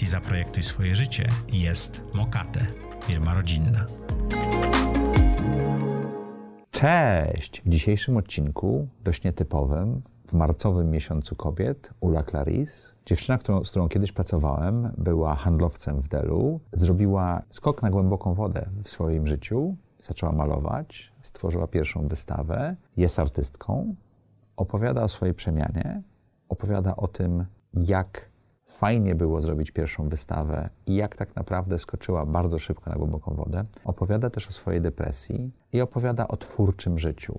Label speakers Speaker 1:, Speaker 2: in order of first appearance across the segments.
Speaker 1: audycji Zaprojektuj swoje życie. Jest Mokate, firma rodzinna.
Speaker 2: Cześć! W dzisiejszym odcinku, dość nietypowym, w marcowym miesiącu kobiet, Ula Claris, dziewczyna, którą, z którą kiedyś pracowałem, była handlowcem w Delu, zrobiła skok na głęboką wodę w swoim życiu, zaczęła malować, stworzyła pierwszą wystawę, jest artystką, opowiada o swojej przemianie, opowiada o tym, jak fajnie było zrobić pierwszą wystawę i jak tak naprawdę skoczyła bardzo szybko na głęboką wodę. Opowiada też o swojej depresji i opowiada o twórczym życiu.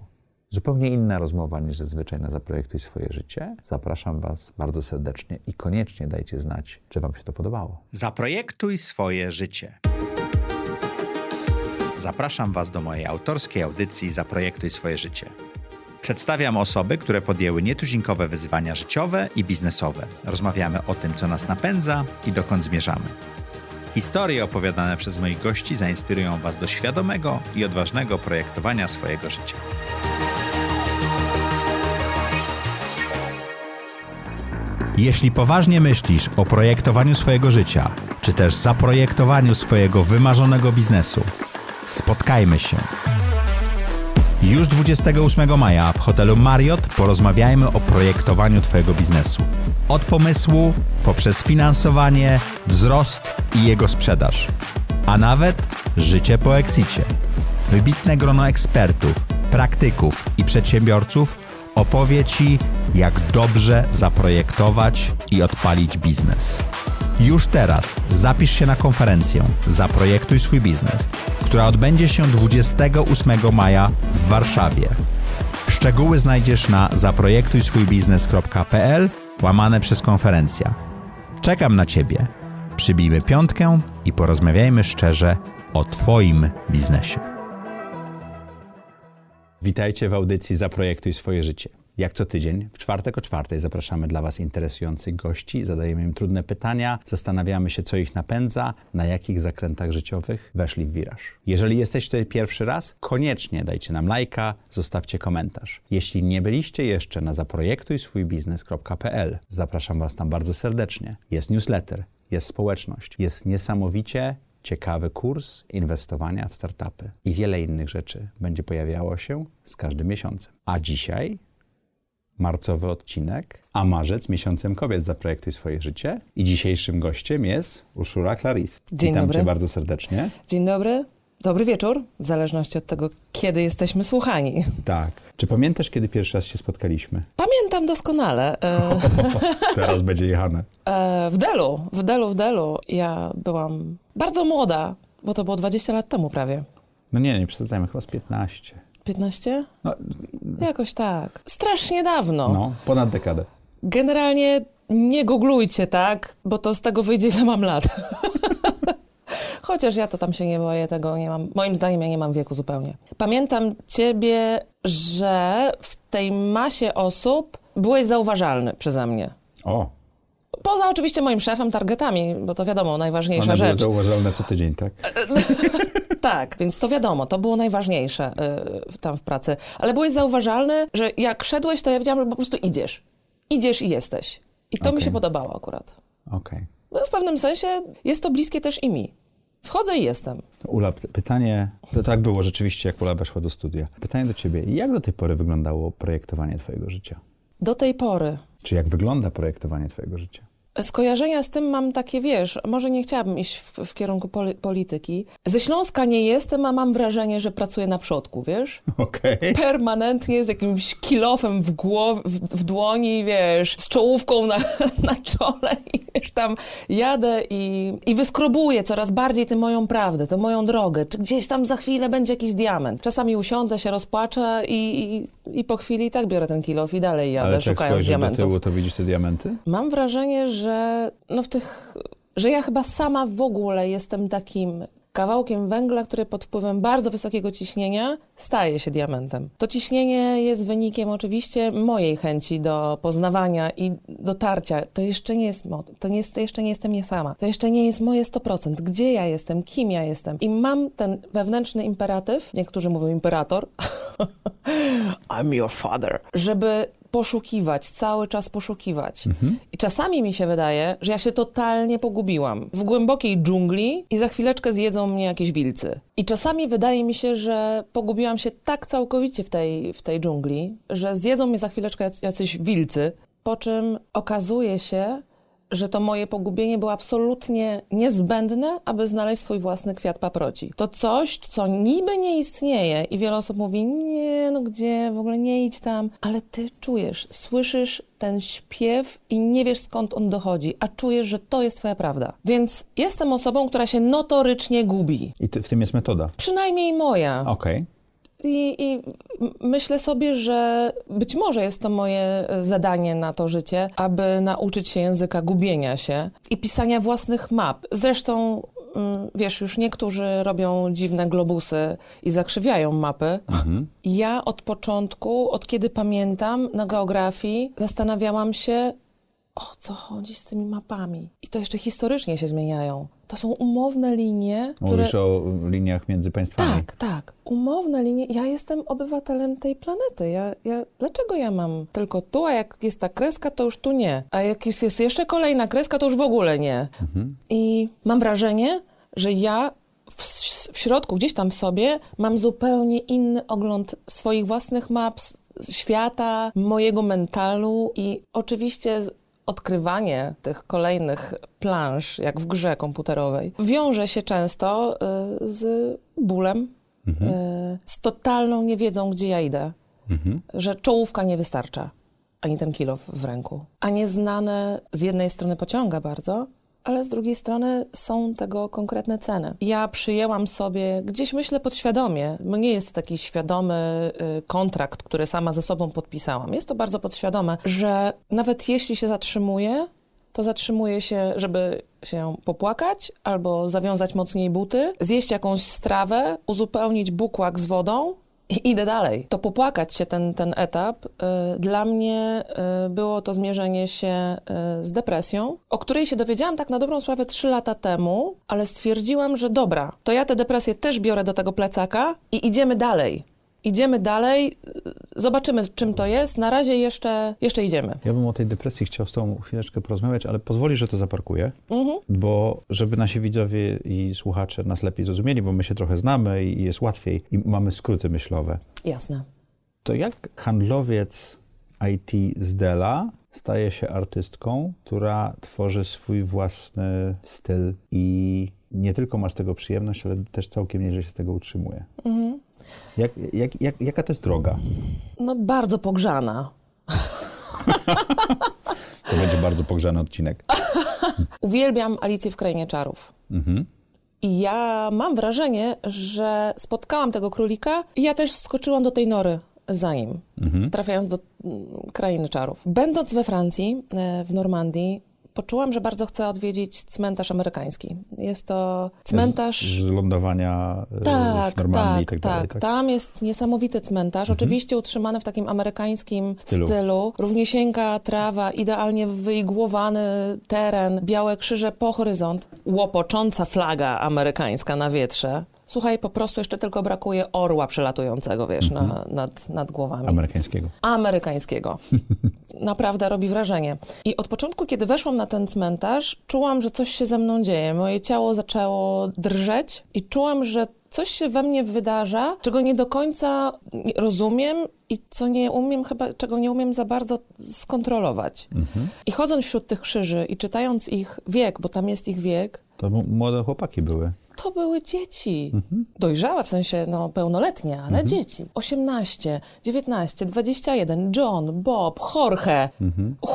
Speaker 2: Zupełnie inna rozmowa niż zazwyczaj na Zaprojektuj swoje życie. Zapraszam Was bardzo serdecznie i koniecznie dajcie znać, czy Wam się to podobało.
Speaker 1: Zaprojektuj swoje życie. Zapraszam Was do mojej autorskiej audycji Zaprojektuj swoje życie. Przedstawiam osoby, które podjęły nietuzinkowe wyzwania życiowe i biznesowe. Rozmawiamy o tym, co nas napędza i dokąd zmierzamy. Historie opowiadane przez moich gości zainspirują Was do świadomego i odważnego projektowania swojego życia. Jeśli poważnie myślisz o projektowaniu swojego życia, czy też zaprojektowaniu swojego wymarzonego biznesu, spotkajmy się. Już 28 maja w hotelu Marriott porozmawiajmy o projektowaniu Twojego biznesu. Od pomysłu, poprzez finansowanie, wzrost i jego sprzedaż. A nawet życie po exicie. Wybitne grono ekspertów, praktyków i przedsiębiorców opowie Ci, jak dobrze zaprojektować i odpalić biznes. Już teraz zapisz się na konferencję Zaprojektuj swój biznes, która odbędzie się 28 maja w Warszawie. Szczegóły znajdziesz na zaprojektujswójbiznes.pl łamane przez konferencja. Czekam na Ciebie. Przybijmy piątkę i porozmawiajmy szczerze o Twoim biznesie. Witajcie w audycji Zaprojektuj swoje życie. Jak co tydzień, w czwartek o czwartej zapraszamy dla Was interesujących gości, zadajemy im trudne pytania, zastanawiamy się, co ich napędza, na jakich zakrętach życiowych weszli w wiraż. Jeżeli jesteś tutaj pierwszy raz, koniecznie dajcie nam lajka, zostawcie komentarz. Jeśli nie byliście jeszcze na zaprojektujswójbiznes.pl, zapraszam Was tam bardzo serdecznie. Jest newsletter, jest społeczność, jest niesamowicie ciekawy kurs inwestowania w startupy i wiele innych rzeczy będzie pojawiało się z każdym miesiącem. A dzisiaj marcowy odcinek, a marzec miesiącem kobiet zaprojektuj swoje życie. I dzisiejszym gościem jest Urszula Claris.
Speaker 3: Dzień
Speaker 1: Witam
Speaker 3: dobry.
Speaker 1: cię bardzo serdecznie.
Speaker 3: Dzień dobry, dobry wieczór, w zależności od tego, kiedy jesteśmy słuchani.
Speaker 1: Tak. Czy pamiętasz, kiedy pierwszy raz się spotkaliśmy?
Speaker 3: Pamiętam doskonale. E,
Speaker 1: Teraz będzie jechane.
Speaker 3: e, w Delu, w Delu, w Delu. Ja byłam bardzo młoda, bo to było 20 lat temu prawie.
Speaker 1: No nie, nie przesadzajmy, chyba z 15.
Speaker 3: 15?
Speaker 1: No,
Speaker 3: Jakoś tak. Strasznie dawno.
Speaker 1: no ponad dekadę.
Speaker 3: Generalnie nie googlujcie, tak? Bo to z tego wyjdzie, ile mam lat. Chociaż ja to tam się nie boję tego, nie mam. Moim zdaniem ja nie mam wieku zupełnie. Pamiętam ciebie, że w tej masie osób byłeś zauważalny przeze mnie.
Speaker 1: O,
Speaker 3: Poza oczywiście moim szefem, targetami, bo to wiadomo, najważniejsza
Speaker 1: one były
Speaker 3: rzecz.
Speaker 1: zauważalne co tydzień, tak?
Speaker 3: Tak, więc to wiadomo, to było najważniejsze y, tam w pracy. Ale byłeś zauważalny, że jak szedłeś, to ja wiedziałam, że po prostu idziesz. Idziesz i jesteś. I to mi
Speaker 1: Okej.
Speaker 3: się podobało akurat.
Speaker 1: Okej.
Speaker 3: No, w pewnym sensie jest to bliskie też i mi. Wchodzę i jestem.
Speaker 1: Ula, pytanie, to tak było rzeczywiście, jak Ula weszła do studia. Pytanie do ciebie, jak do tej pory wyglądało projektowanie twojego życia?
Speaker 3: Do tej pory.
Speaker 1: Czy jak wygląda projektowanie twojego życia?
Speaker 3: Skojarzenia z tym mam takie, wiesz, może nie chciałabym iść w, w kierunku poli- polityki. Ze Śląska nie jestem, a mam wrażenie, że pracuję na przodku, wiesz?
Speaker 1: Okej.
Speaker 3: Permanentnie z jakimś kilofem w, w, w dłoni, wiesz, z czołówką na, na czole i wiesz, tam jadę i, i wyskrobuję coraz bardziej tę moją prawdę, tę moją drogę. Czy gdzieś tam za chwilę będzie jakiś diament. Czasami usiądę, się rozpłaczę i, i, i po chwili i tak biorę ten kilof i dalej jadę,
Speaker 1: Ale czy jak
Speaker 3: szukając
Speaker 1: spojrzysz do
Speaker 3: diamentów.
Speaker 1: tyłu, to widzisz te diamenty?
Speaker 3: Mam wrażenie, że no w tych, że ja chyba sama w ogóle jestem takim kawałkiem węgla, który pod wpływem bardzo wysokiego ciśnienia staje się diamentem. To ciśnienie jest wynikiem oczywiście mojej chęci do poznawania i dotarcia. To jeszcze nie jest, mo- to nie jest, to jeszcze nie jestem ja sama. To jeszcze nie jest moje 100%. Gdzie ja jestem? Kim ja jestem? I mam ten wewnętrzny imperatyw, niektórzy mówią imperator, I'm your father, żeby poszukiwać, cały czas poszukiwać. I czasami mi się wydaje, że ja się totalnie pogubiłam w głębokiej dżungli i za chwileczkę zjedzą mnie jakieś wilcy. I czasami wydaje mi się, że pogubiłam się tak całkowicie w tej, w tej dżungli, że zjedzą mnie za chwileczkę jac- jacyś wilcy, po czym okazuje się, że to moje pogubienie było absolutnie niezbędne, aby znaleźć swój własny kwiat paproci. To coś, co niby nie istnieje i wiele osób mówi, nie, no gdzie, w ogóle nie idź tam, ale ty czujesz, słyszysz ten śpiew i nie wiesz skąd on dochodzi, a czujesz, że to jest twoja prawda. Więc jestem osobą, która się notorycznie gubi.
Speaker 1: I ty, w tym jest metoda.
Speaker 3: Przynajmniej moja.
Speaker 1: Okej.
Speaker 3: I, I myślę sobie, że być może jest to moje e, zadanie na to życie, aby nauczyć się języka gubienia się i pisania własnych map. Zresztą, mm, wiesz, już niektórzy robią dziwne globusy i zakrzywiają mapy. Ja od początku, od kiedy pamiętam na geografii, zastanawiałam się, o co chodzi z tymi mapami. I to jeszcze historycznie się zmieniają. To są umowne linie, które...
Speaker 1: Mówisz o liniach między państwami.
Speaker 3: Tak, tak. Umowne linie. Ja jestem obywatelem tej planety. Ja, ja, dlaczego ja mam tylko tu, a jak jest ta kreska, to już tu nie. A jak jest, jest jeszcze kolejna kreska, to już w ogóle nie. I mam wrażenie, że ja w, w środku, gdzieś tam w sobie, mam zupełnie inny ogląd swoich własnych map, świata, mojego mentalu i oczywiście odkrywanie tych kolejnych plansz, jak w grze komputerowej, wiąże się często y, z bólem, y, z totalną niewiedzą, gdzie ja idę, że czołówka nie wystarcza, ani ten kilo w- w ręku. A nieznane z jednej strony pociąga bardzo, ale z drugiej strony są tego konkretne ceny. Ja przyjęłam sobie, gdzieś myślę podświadomie, nie jest taki świadomy y, kontrakt, który sama ze sobą podpisałam. Jest to bardzo podświadome, że nawet jeśli się zatrzymuję, to zatrzymuję się, żeby się popłakać albo zawiązać mocniej buty, zjeść jakąś strawę, uzupełnić bukłak z wodą i idę dalej. To popłakać się ten, ten etap, y, dla mnie y, było to zmierzenie się y, z depresją, o której się dowiedziałam tak na dobrą sprawę trzy lata temu, ale stwierdziłam, że dobra, to ja tę depresję też biorę do tego plecaka i idziemy dalej. Idziemy dalej, zobaczymy czym to jest, na razie jeszcze, jeszcze idziemy.
Speaker 1: Ja bym o tej depresji chciał z tobą chwileczkę porozmawiać, ale pozwoli, że to zaparkuję, bo żeby nasi widzowie i słuchacze nas lepiej zrozumieli, bo my się trochę znamy i jest łatwiej i mamy skróty myślowe.
Speaker 3: Jasne.
Speaker 1: To jak handlowiec IT z Dela staje się artystką, która tworzy swój własny styl i nie tylko masz tego przyjemność, ale też całkiem nieźle się z tego utrzymuje. Jak, jak, jak, jaka to jest droga?
Speaker 3: No bardzo pogrzana.
Speaker 1: To będzie bardzo pogrzany odcinek.
Speaker 3: Uwielbiam Alicję w Krainie Czarów.
Speaker 1: Mhm.
Speaker 3: I ja mam wrażenie, że spotkałam tego królika i ja też wskoczyłam do tej nory za nim, trafiając do mm, Krainy Czarów. Będąc we Francji, e, w Normandii, poczułam, że bardzo chcę odwiedzić cmentarz amerykański. Jest to cmentarz...
Speaker 1: Z, z lądowania e,
Speaker 3: Tak,
Speaker 1: w Normandii
Speaker 3: tak,
Speaker 1: i tak dalej.
Speaker 3: tak. Tam jest niesamowity cmentarz, oczywiście utrzymany w takim amerykańskim
Speaker 1: Stylu.
Speaker 3: stylu. Równiesieńka trawa, idealnie wyigłowany teren, białe krzyże po horyzont, łopocząca flaga amerykańska na wietrze. Słuchaj, po prostu jeszcze tylko brakuje orła przelatującego, wiesz, na, nad, nad głowami
Speaker 1: Amerykańskiego.
Speaker 3: amerykańskiego. Naprawdę robi wrażenie. I od początku, kiedy weszłam na ten cmentarz, czułam, że coś się ze mną dzieje. Moje ciało zaczęło drżeć i czułam, że coś się we mnie wydarza, czego nie do końca rozumiem i co nie umiem chyba, czego nie umiem za bardzo skontrolować. I chodząc wśród tych krzyży i czytając ich wiek, bo tam jest ich wiek,
Speaker 1: To młode chłopaki były.
Speaker 3: To były dzieci. Dojrzałe, w sensie no, pełnoletnie, ale dzieci. 18, 19, 21, John, Bob, Jorge,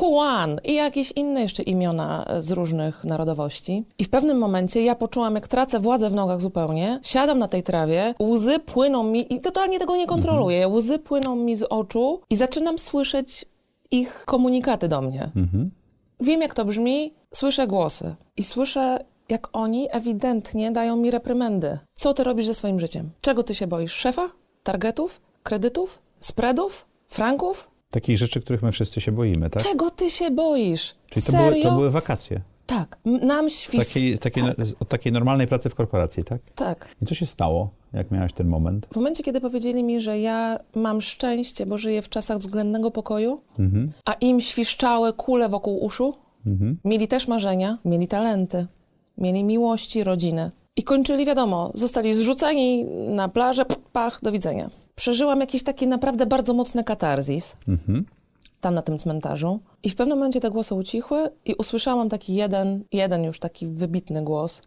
Speaker 3: Juan i jakieś inne jeszcze imiona e, z różnych narodowości. I w pewnym momencie ja poczułam, jak tracę władzę w nogach zupełnie, siadam na tej trawie, łzy płyną mi i totalnie tego nie kontroluję. Łzy płyną mi z oczu i zaczynam słyszeć ich komunikaty do mnie. Wiem, jak to brzmi, słyszę głosy i słyszę, jak oni ewidentnie dają mi reprymendy. Co ty robisz ze swoim życiem? Czego ty się boisz? Szefa? Targetów? Kredytów? Spreadów? Franków?
Speaker 1: Takich rzeczy, których my wszyscy się boimy, tak?
Speaker 3: Czego ty się boisz?
Speaker 1: Czyli to
Speaker 3: Serio?
Speaker 1: były, to były wakacje.
Speaker 3: Tak. Nam świst...
Speaker 1: Takiej, takiej,
Speaker 3: tak,
Speaker 1: Od takiej normalnej pracy w korporacji, tak?
Speaker 3: tak.
Speaker 1: I co się stało? Jak miałaś ten moment?
Speaker 3: W momencie, kiedy powiedzieli mi, że ja mam szczęście, bo żyję w czasach względnego pokoju,
Speaker 1: Mhm.
Speaker 3: a im świszczały kule wokół uszu,
Speaker 1: Mhm.
Speaker 3: mieli też marzenia, mieli talenty, mieli miłości, rodziny. I kończyli, wiadomo, zostali zrzuceni na plażę, pach, do widzenia. Przeżyłam jakiś taki naprawdę bardzo mocny katarzis
Speaker 1: Mhm.
Speaker 3: tam na tym cmentarzu. I w pewnym momencie te głosy ucichły i usłyszałam taki jeden, jeden już taki wybitny głos.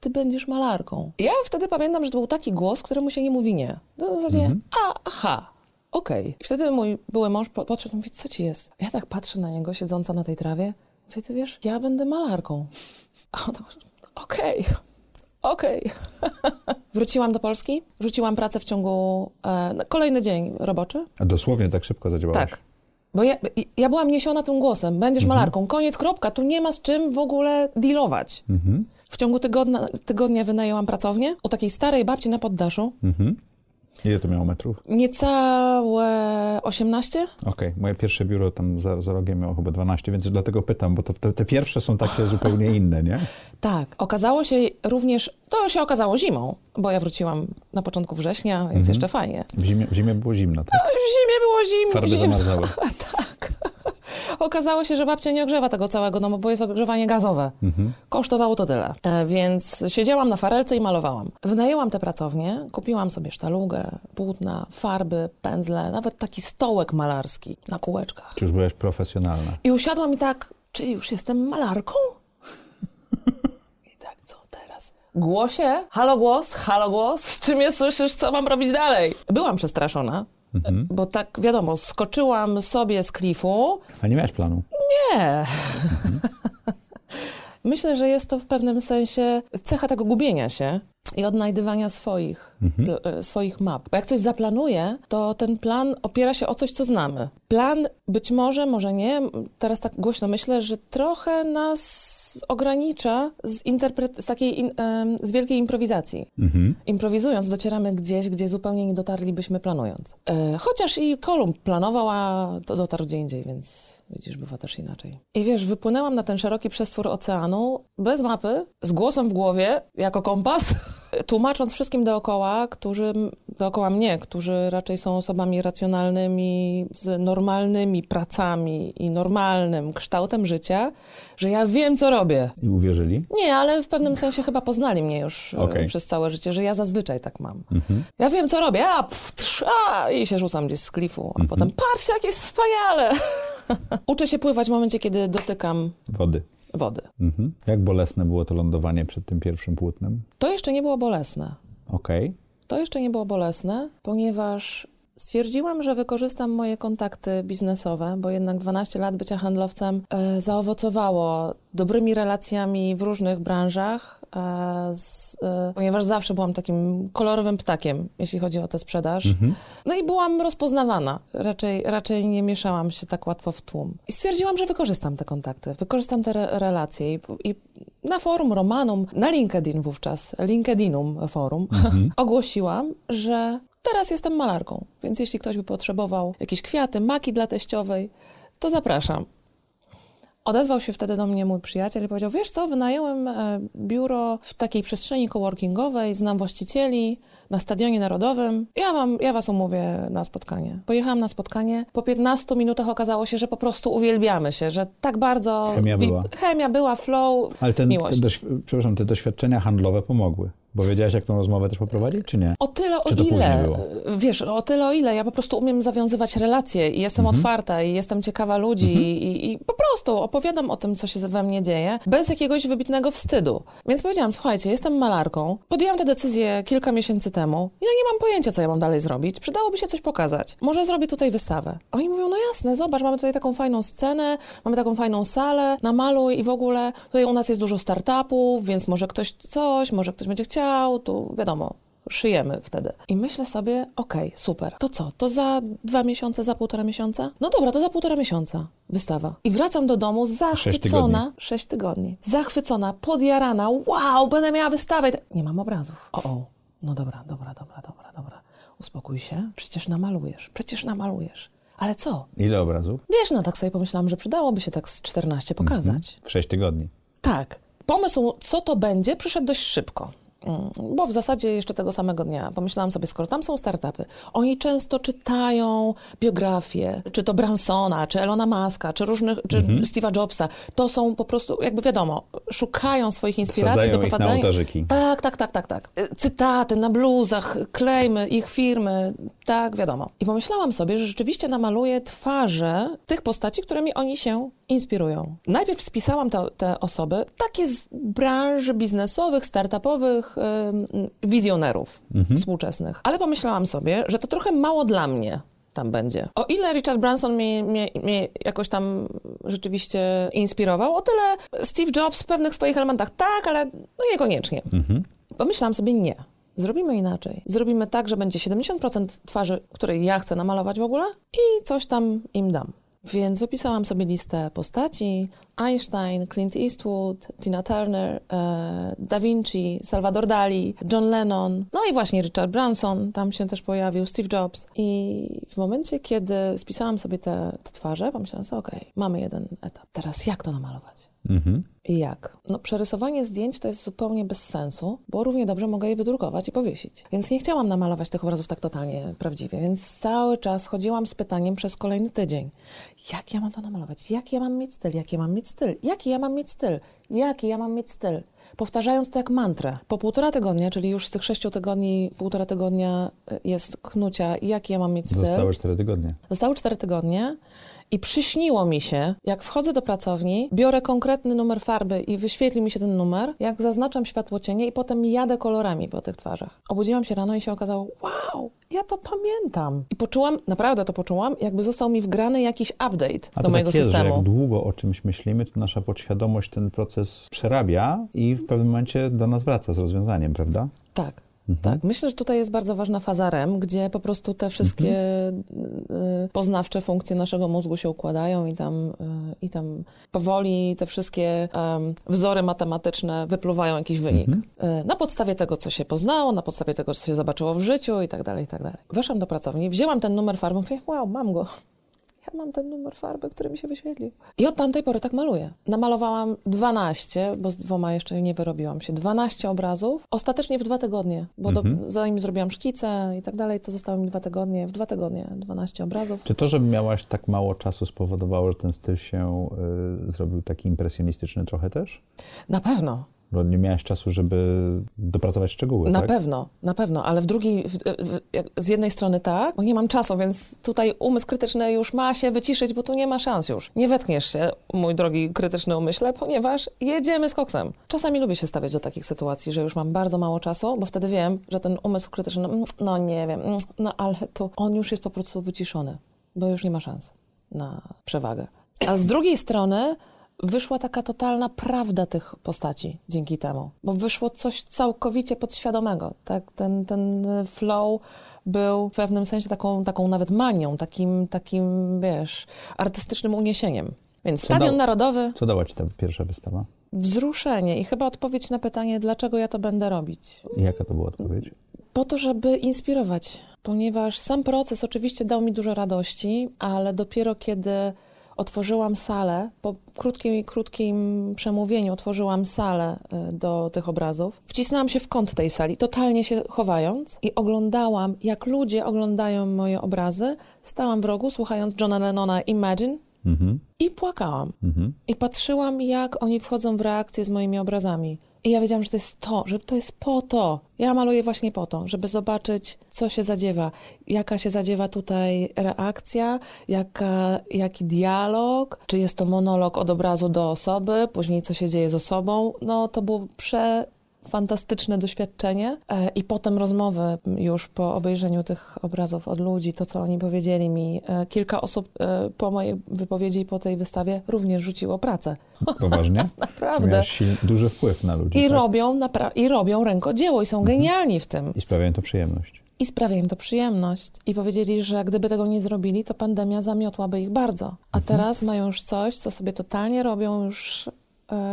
Speaker 3: Ty będziesz malarką. Ja wtedy pamiętam, że to był taki głos, któremu się nie mówi nie. To w zasadzie, a, aha, okej. I wtedy mój były mąż po- podszedł i mówi, co ci jest? Ja tak patrzę na niego, siedząca na tej trawie. Mówię, ty wiesz, ja będę malarką. A on tak, okej, okej. Wróciłam do Polski, rzuciłam pracę w ciągu, e, kolejny dzień roboczy.
Speaker 1: A dosłownie tak szybko zadziałałaś?
Speaker 3: Tak. Bo ja, ja byłam niesiona tym głosem. Będziesz malarką. Koniec, kropka. Tu nie ma z czym w ogóle dealować.
Speaker 1: Mhm.
Speaker 3: W ciągu tygodnia, tygodnia wynajęłam pracownię u takiej starej babci na poddaszu.
Speaker 1: Mhm. Ile to miało metrów?
Speaker 3: Niecałe 18.
Speaker 1: Okej, moje pierwsze biuro tam za, za rogiem miało chyba 12, więc dlatego pytam, bo to, te, te pierwsze są takie zupełnie inne, nie?
Speaker 3: Tak. Okazało się również, to się okazało zimą, bo ja wróciłam na początku września, więc jeszcze fajnie.
Speaker 1: W zimie, w zimie było zimno, tak?
Speaker 3: W zimie było zimno.
Speaker 1: Farby
Speaker 3: zimno.
Speaker 1: zamarzały.
Speaker 3: tak. Okazało się, że babcia nie ogrzewa tego całego domu, bo jest ogrzewanie gazowe. Kosztowało to tyle. E, więc siedziałam na farelce i malowałam. Wynajęłam tę pracownię, kupiłam sobie sztalugę, płótna, farby, pędzle, nawet taki stołek malarski na kółeczkach.
Speaker 1: Czy już byłaś profesjonalna?
Speaker 3: I usiadłam i tak, czy już jestem malarką? I tak, co teraz? Głosie? Halo głos? Halo głos? Czy mnie słyszysz? Co mam robić dalej? Byłam przestraszona, bo tak wiadomo, skoczyłam sobie z klifu.
Speaker 1: A nie miałaś planu?
Speaker 3: Nie. Myślę, że jest to w pewnym sensie cecha tego gubienia się i odnajdywania swoich, pl- e, swoich map. Bo jak coś zaplanuję, to ten plan opiera się o coś, co znamy. Plan być może, może nie, teraz tak głośno myślę, że trochę nas ogranicza z, z takiej in- z wielkiej improwizacji.
Speaker 1: Mhm.
Speaker 3: Improwizując docieramy gdzieś, gdzie zupełnie nie dotarlibyśmy planując. E, chociaż i Kolumb planował, a to dotarł gdzie indziej, więc widzisz, bywa też inaczej. I wiesz, wypłynęłam na ten szeroki przestwór oceanu bez mapy, z głosem w głowie, jako kompas, tłumacząc wszystkim dookoła, którzy, dookoła mnie, którzy raczej są osobami racjonalnymi, z normalnymi pracami i normalnym kształtem życia, że ja wiem, co robię.
Speaker 1: I uwierzyli?
Speaker 3: Nie, ale w pewnym sensie chyba poznali mnie już e.
Speaker 1: Mhm.
Speaker 3: przez całe życie, że ja zazwyczaj tak mam. Ja wiem, co robię, a, pff, trz, a i się rzucam gdzieś z klifu, a
Speaker 1: Mhm.
Speaker 3: potem patrz, jak jest wspaniale. Uczę się pływać w momencie, kiedy dotykam
Speaker 1: Wody.
Speaker 3: Wody.
Speaker 1: Mhm. Jak bolesne było to lądowanie przed tym pierwszym płótnem?
Speaker 3: To jeszcze nie było bolesne.
Speaker 1: Okej.
Speaker 3: To jeszcze nie było bolesne, ponieważ stwierdziłam, że wykorzystam moje kontakty biznesowe, bo jednak 12 lat bycia handlowcem e, zaowocowało dobrymi relacjami w różnych branżach, z, e, ponieważ zawsze byłam takim kolorowym ptakiem, jeśli chodzi o tę sprzedaż. No i byłam rozpoznawana. Raczej, raczej nie mieszałam się tak łatwo w tłum. I stwierdziłam, że wykorzystam te kontakty, wykorzystam te re relacje i, i na forum Romanum, na LinkedIn wówczas, LinkedInum forum, ogłosiłam, że teraz jestem malarką, więc jeśli ktoś by potrzebował jakieś kwiaty, maki dla teściowej, to zapraszam. Odezwał się wtedy do mnie mój przyjaciel i powiedział, wiesz co, wynająłem e, biuro w takiej przestrzeni coworkingowej, znam właścicieli na Stadionie Narodowym. Ja, wam, ja was umówię na spotkanie. Pojechałam na spotkanie. Po 15 minutach okazało się, że po prostu uwielbiamy się, że tak bardzo...
Speaker 1: Chemia była.
Speaker 3: Chemia była, flow,
Speaker 1: Ale ten, te,
Speaker 3: miłość.
Speaker 1: doświ- przepraszam, te doświadczenia handlowe pomogły. Bo wiedziałaś, jak tą rozmowę też poprowadzić, czy nie?
Speaker 3: O tyle, o ile. Wiesz, o tyle, o ile. Ja po prostu umiem zawiązywać relacje i jestem
Speaker 1: Mhm.
Speaker 3: otwarta i jestem ciekawa ludzi i, i po prostu opowiadam o tym, co się we mnie dzieje, bez jakiegoś wybitnego wstydu. Więc powiedziałam, słuchajcie, jestem malarką. Podjęłam tę decyzję kilka miesięcy temu. Ja nie mam pojęcia, co ja mam dalej zrobić. Przydałoby się coś pokazać. Może zrobię tutaj wystawę. Oni mówią, no jasne, zobacz, mamy tutaj taką fajną scenę, mamy taką fajną salę, namaluj i w ogóle tutaj u nas jest dużo startupów, więc może ktoś coś, może ktoś będzie chciał, tu wiadomo, szyjemy wtedy. I myślę sobie, okej, super, to co, to za dwa miesiące, za półtora miesiąca? No dobra, to za półtora miesiąca wystawa. I wracam do domu zachwycona. Sześć tygodni. Zachwycona, podjarana, wow, będę miała wystawę. Nie mam obrazów. O, o, no dobra, dobra, dobra, dobra, dobra. Uspokój się, przecież namalujesz, przecież namalujesz. Ale co?
Speaker 1: Ile obrazów?
Speaker 3: Wiesz, no tak sobie pomyślałam, że przydałoby się tak z 14 pokazać.
Speaker 1: W sześć tygodni.
Speaker 3: Tak. Pomysł, co to będzie, przyszedł dość szybko. Mm, Bo w zasadzie jeszcze tego samego dnia pomyślałam sobie, skoro tam są startupy, oni często czytają biografie, czy to Bransona, czy Elona Muska, czy różnych, czy
Speaker 1: Mhm.
Speaker 3: Steve'a Jobsa. To są po prostu, jakby wiadomo, szukają swoich inspiracji
Speaker 1: Wsadzają
Speaker 3: do
Speaker 1: ich na ołtarzyki.
Speaker 3: Tak, tak, tak, tak, tak. Y, Cytaty na bluzach, klejmy ich firmy, tak, wiadomo. I pomyślałam sobie, że rzeczywiście namaluję twarze tych postaci, którymi oni się inspirują. Najpierw spisałam te, te osoby, takie z branży biznesowych, startupowych, ym, wizjonerów współczesnych. Ale pomyślałam sobie, że to trochę mało dla mnie tam będzie. O ile Richard Branson mnie, mnie, mnie jakoś tam rzeczywiście inspirował, o tyle Steve Jobs w pewnych swoich elementach tak, ale no niekoniecznie. Pomyślałam sobie nie. Zrobimy inaczej. Zrobimy tak, że będzie 70% twarzy, której ja chcę namalować w ogóle i coś tam im dam. Więc wypisałam sobie listę postaci. Einstein, Clint Eastwood, Tina Turner, e, Da Vinci, Salvador Dali, John Lennon, no i właśnie Richard Branson, tam się też pojawił, Steve Jobs. I w momencie, kiedy spisałam sobie te, te twarze, pomyślałam sobie, okej, mamy jeden etap. Teraz jak to namalować?
Speaker 1: Mhm.
Speaker 3: I jak? No, przerysowanie zdjęć to jest zupełnie bez sensu, bo równie dobrze mogę je wydrukować i powiesić. Więc nie chciałam namalować tych obrazów tak totalnie prawdziwie, więc cały czas chodziłam z pytaniem przez kolejny tydzień. Jak ja mam to namalować? Jaki ja mam mieć styl? Jaki ja mam mieć styl? Jaki ja mam mieć styl? Jaki ja mam mieć styl? Powtarzając to jak mantrę. Po półtora tygodnia, czyli już z tych sześciu tygodni, półtora tygodnia y, jest knucia, jaki ja mam mieć styl.
Speaker 1: Zostały cztery tygodnie.
Speaker 3: Zostały cztery tygodnie i przyśniło mi się, jak wchodzę do pracowni, biorę konkretny numer farby i wyświetli mi się ten numer, jak zaznaczam światło cienie i potem jadę kolorami po tych twarzach. Obudziłam się rano i się okazało, wow, ja to pamiętam. I poczułam, naprawdę to poczułam, jakby został mi wgrany jakiś update
Speaker 1: A
Speaker 3: do
Speaker 1: to
Speaker 3: mojego
Speaker 1: tak jest, że
Speaker 3: systemu.
Speaker 1: jak długo o czymś myślimy, to nasza podświadomość ten proces przerabia i w pewnym momencie do nas wraca z rozwiązaniem, prawda?
Speaker 3: Tak.
Speaker 1: Mhm.
Speaker 3: Tak, myślę, że tutaj jest bardzo ważna faza REM, gdzie po prostu te wszystkie
Speaker 1: Mhm.
Speaker 3: poznawcze funkcje naszego mózgu się układają i tam, y, i tam powoli te wszystkie em, wzory matematyczne wypluwają jakiś wynik.
Speaker 1: Mhm.
Speaker 3: Na podstawie tego, co się poznało, na podstawie tego, co się zobaczyło w życiu i tak dalej, i tak dalej. Weszłam do pracowni, wzięłam ten numer farby, mówię, wow, mam go. Ja mam ten numer farby, który mi się wyświetlił. I od tamtej pory tak maluję. Namalowałam 12, bo z dwoma jeszcze nie wyrobiłam się, 12 obrazów. Ostatecznie w dwa tygodnie, bo do, zanim zrobiłam szkice i tak dalej, to zostało mi dwa tygodnie. W dwa tygodnie 12 obrazów.
Speaker 1: Czy to, że miałaś tak mało czasu spowodowało, że ten styl się y, zrobił taki impresjonistyczny trochę też?
Speaker 3: Na pewno.
Speaker 1: Bo nie miałaś czasu, żeby dopracować szczegóły,
Speaker 3: Na
Speaker 1: tak?
Speaker 3: pewno, na pewno, ale w drugiej, w, w, z jednej strony tak, bo nie mam czasu, więc tutaj umysł krytyczny już ma się wyciszyć, bo tu nie ma szans już. Nie wetkniesz się, mój drogi krytyczny umyśle, ponieważ jedziemy z koksem. Czasami lubię się stawiać do takich sytuacji, że już mam bardzo mało czasu, bo wtedy wiem, że ten umysł krytyczny, mm, no nie wiem, mm, no ale to on już jest po prostu wyciszony, bo już nie ma szans na przewagę. A z drugiej strony wyszła taka totalna prawda tych postaci dzięki temu, bo wyszło coś całkowicie podświadomego. Tak? Ten, ten flow był w pewnym sensie taką, taką nawet manią, takim, takim, wiesz, artystycznym uniesieniem. Więc
Speaker 1: Co
Speaker 3: Stadion Narodowy,
Speaker 1: Co dała ci ta pierwsza wystawa?
Speaker 3: wzruszenie i chyba odpowiedź na pytanie, dlaczego ja to będę robić.
Speaker 1: I jaka to była odpowiedź?
Speaker 3: Po to, żeby inspirować, ponieważ sam proces oczywiście dał mi dużo radości, ale dopiero kiedy otworzyłam salę, po krótkim, krótkim przemówieniu otworzyłam salę y, do tych obrazów, wcisnęłam się w kąt tej sali, totalnie się chowając i oglądałam, jak ludzie oglądają moje obrazy. Stałam w rogu, słuchając Johna Lennona Imagine
Speaker 1: Mhm.
Speaker 3: i płakałam.
Speaker 1: Mhm.
Speaker 3: I patrzyłam, jak oni wchodzą w reakcję z moimi obrazami. I ja wiedziałam, że to jest to, że to jest po to. Ja maluję właśnie po to, żeby zobaczyć, co się zadziewa, jaka się zadziewa tutaj reakcja, jaka, jaki dialog, czy jest to monolog od obrazu do osoby, później co się dzieje z osobą. No to było prze fantastyczne doświadczenie e, i potem rozmowy już po obejrzeniu tych obrazów od ludzi, to co oni powiedzieli mi. E, Kilka osób e, po mojej wypowiedzi i po tej wystawie również rzuciło pracę.
Speaker 1: Poważnie?
Speaker 3: Naprawdę.
Speaker 1: Miałaś sil- duży wpływ na ludzi,
Speaker 3: I
Speaker 1: tak?
Speaker 3: robią, I robią rękodzieło i są genialni w tym.
Speaker 1: I sprawia im to przyjemność.
Speaker 3: I sprawia im to przyjemność. I powiedzieli, że gdyby tego nie zrobili, to pandemia zamiotłaby ich bardzo. A teraz mają już coś, co sobie totalnie robią już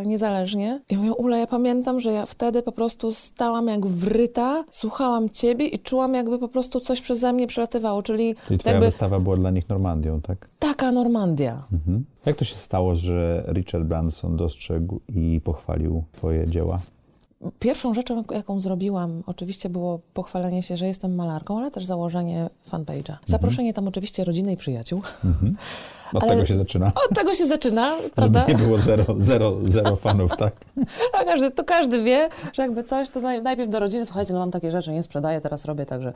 Speaker 3: niezależnie. I mówią, Ula, ja pamiętam, że ja wtedy po prostu stałam jak wryta, słuchałam ciebie i czułam jakby po prostu coś przeze mnie przelatywało, czyli,
Speaker 1: Czyli twoja
Speaker 3: jakby
Speaker 1: wystawa była dla nich Normandią, tak?
Speaker 3: taka Normandia.
Speaker 1: Mhm. Jak to się stało, że Richard Branson dostrzegł i pochwalił twoje dzieła?
Speaker 3: Pierwszą rzeczą, jaką zrobiłam, oczywiście było pochwalenie się, że jestem malarką, ale też założenie fanpage'a. Zaproszenie tam oczywiście rodziny i przyjaciół.
Speaker 1: Od
Speaker 3: Ale-
Speaker 1: tego się zaczyna.
Speaker 3: Od tego się zaczyna,
Speaker 1: Żeby
Speaker 3: prawda?
Speaker 1: nie było zero, zero, zero fanów, tak?
Speaker 3: A każdy, to każdy wie, że jakby coś, to naj, najpierw do rodziny, słuchajcie, no mam takie rzeczy, nie sprzedaję, teraz robię, także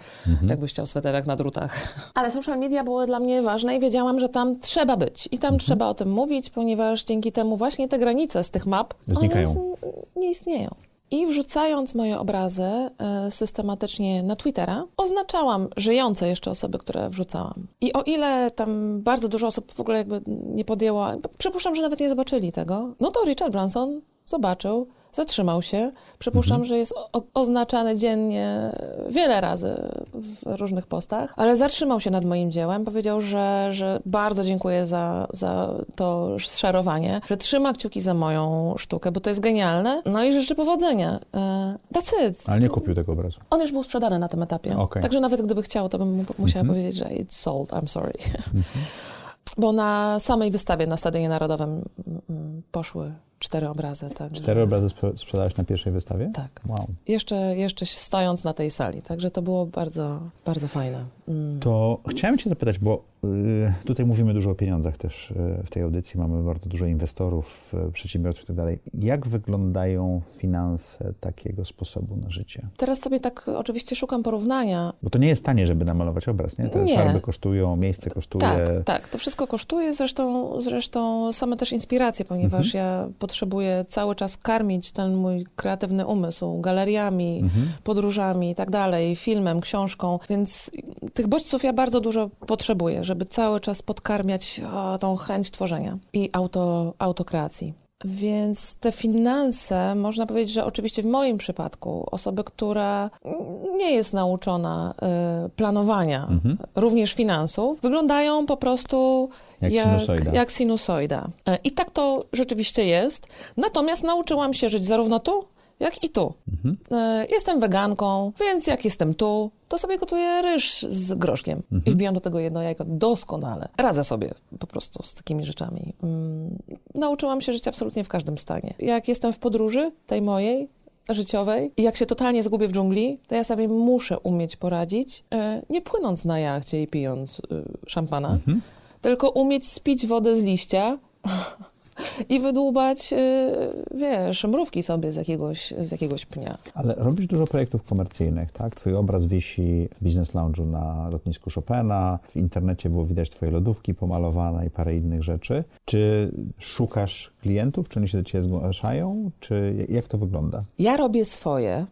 Speaker 3: jakbyś chciał sweterek na drutach. Ale social media były dla mnie ważne i wiedziałam, że tam trzeba być i tam trzeba o tym mówić, ponieważ dzięki temu właśnie te granice z tych map
Speaker 1: Znikają.
Speaker 3: one z- nie istnieją. I wrzucając moje obrazy e, systematycznie na Twittera, oznaczałam żyjące jeszcze osoby, które wrzucałam. I o ile tam bardzo dużo osób w ogóle jakby nie podjęło, przypuszczam, że nawet nie zobaczyli tego, no to Richard Branson zobaczył, zatrzymał się. Przypuszczam, że jest o, oznaczany dziennie wiele razy w różnych postach, ale zatrzymał się nad moim dziełem. Powiedział, że, że bardzo dziękuję za, za to szerowanie, że trzyma kciuki za moją sztukę, bo to jest genialne. No i życzy powodzenia. E, That's it.
Speaker 1: Ale nie kupił tego obrazu.
Speaker 3: On już był sprzedany na tym etapie.
Speaker 1: Okej.
Speaker 3: Także nawet gdyby chciał, to bym mu musiała
Speaker 1: Mhm.
Speaker 3: powiedzieć, że it's sold, I'm sorry. Bo na samej wystawie na Stadionie Narodowym mm, mm, poszły cztery obrazy. Także...
Speaker 1: Cztery obrazy sprze- sprzedałeś na pierwszej wystawie?
Speaker 3: Tak.
Speaker 1: Wow.
Speaker 3: Jeszcze, jeszcze stojąc na tej sali. Także to było bardzo, bardzo fajne. Mm.
Speaker 1: To chciałem cię zapytać, bo y, tutaj mówimy dużo o pieniądzach też y, w tej audycji, mamy bardzo dużo inwestorów, y, przedsiębiorców i tak dalej. Jak wyglądają finanse takiego sposobu na życie?
Speaker 3: Teraz sobie tak oczywiście szukam porównania.
Speaker 1: Bo to nie jest tanie, żeby namalować obraz, nie? Te
Speaker 3: Nie.
Speaker 1: farby kosztują, miejsce kosztuje.
Speaker 3: Tak, tak, to wszystko kosztuje, zresztą, zresztą same też inspiracje, ponieważ ja potrzebuję cały czas karmić ten mój kreatywny umysł galeriami,
Speaker 1: Mhm.
Speaker 3: podróżami i tak dalej, filmem, książką, więc tych bodźców ja bardzo dużo potrzebuję, żeby cały czas podkarmiać o, tą chęć tworzenia i auto, autokreacji. Więc te finanse, można powiedzieć, że oczywiście w moim przypadku, osoby, która nie jest nauczona y, planowania,
Speaker 1: Mhm.
Speaker 3: również finansów, wyglądają po prostu
Speaker 1: Jak sinusoida.
Speaker 3: jak sinusoida. E, I tak to rzeczywiście jest. Natomiast nauczyłam się żyć zarówno tu, jak i tu.
Speaker 1: Mhm.
Speaker 3: E, Jestem weganką, więc jak jestem tu, to sobie gotuję ryż z groszkiem
Speaker 1: Mhm.
Speaker 3: i wbijam do tego jedno jajko doskonale. Radzę sobie po prostu z takimi rzeczami. Mm, nauczyłam się żyć absolutnie w każdym stanie. Jak jestem w podróży, tej mojej, życiowej i jak się totalnie zgubię w dżungli, to ja sobie muszę umieć poradzić, e, nie płynąc na jachcie i pijąc e, szampana,
Speaker 1: Mhm.
Speaker 3: tylko umieć spić wodę z liścia i wydłubać, e, wiesz, mrówki sobie z jakiegoś, z jakiegoś pnia.
Speaker 1: Ale robisz dużo projektów komercyjnych, tak? Twój obraz wisi w Business Lounge'u na lotnisku Chopina, w internecie było widać twoje lodówki pomalowane i parę innych rzeczy. Czy szukasz klientów, czy oni się do ciebie zgłaszają, czy jak to wygląda?
Speaker 3: Ja robię swoje,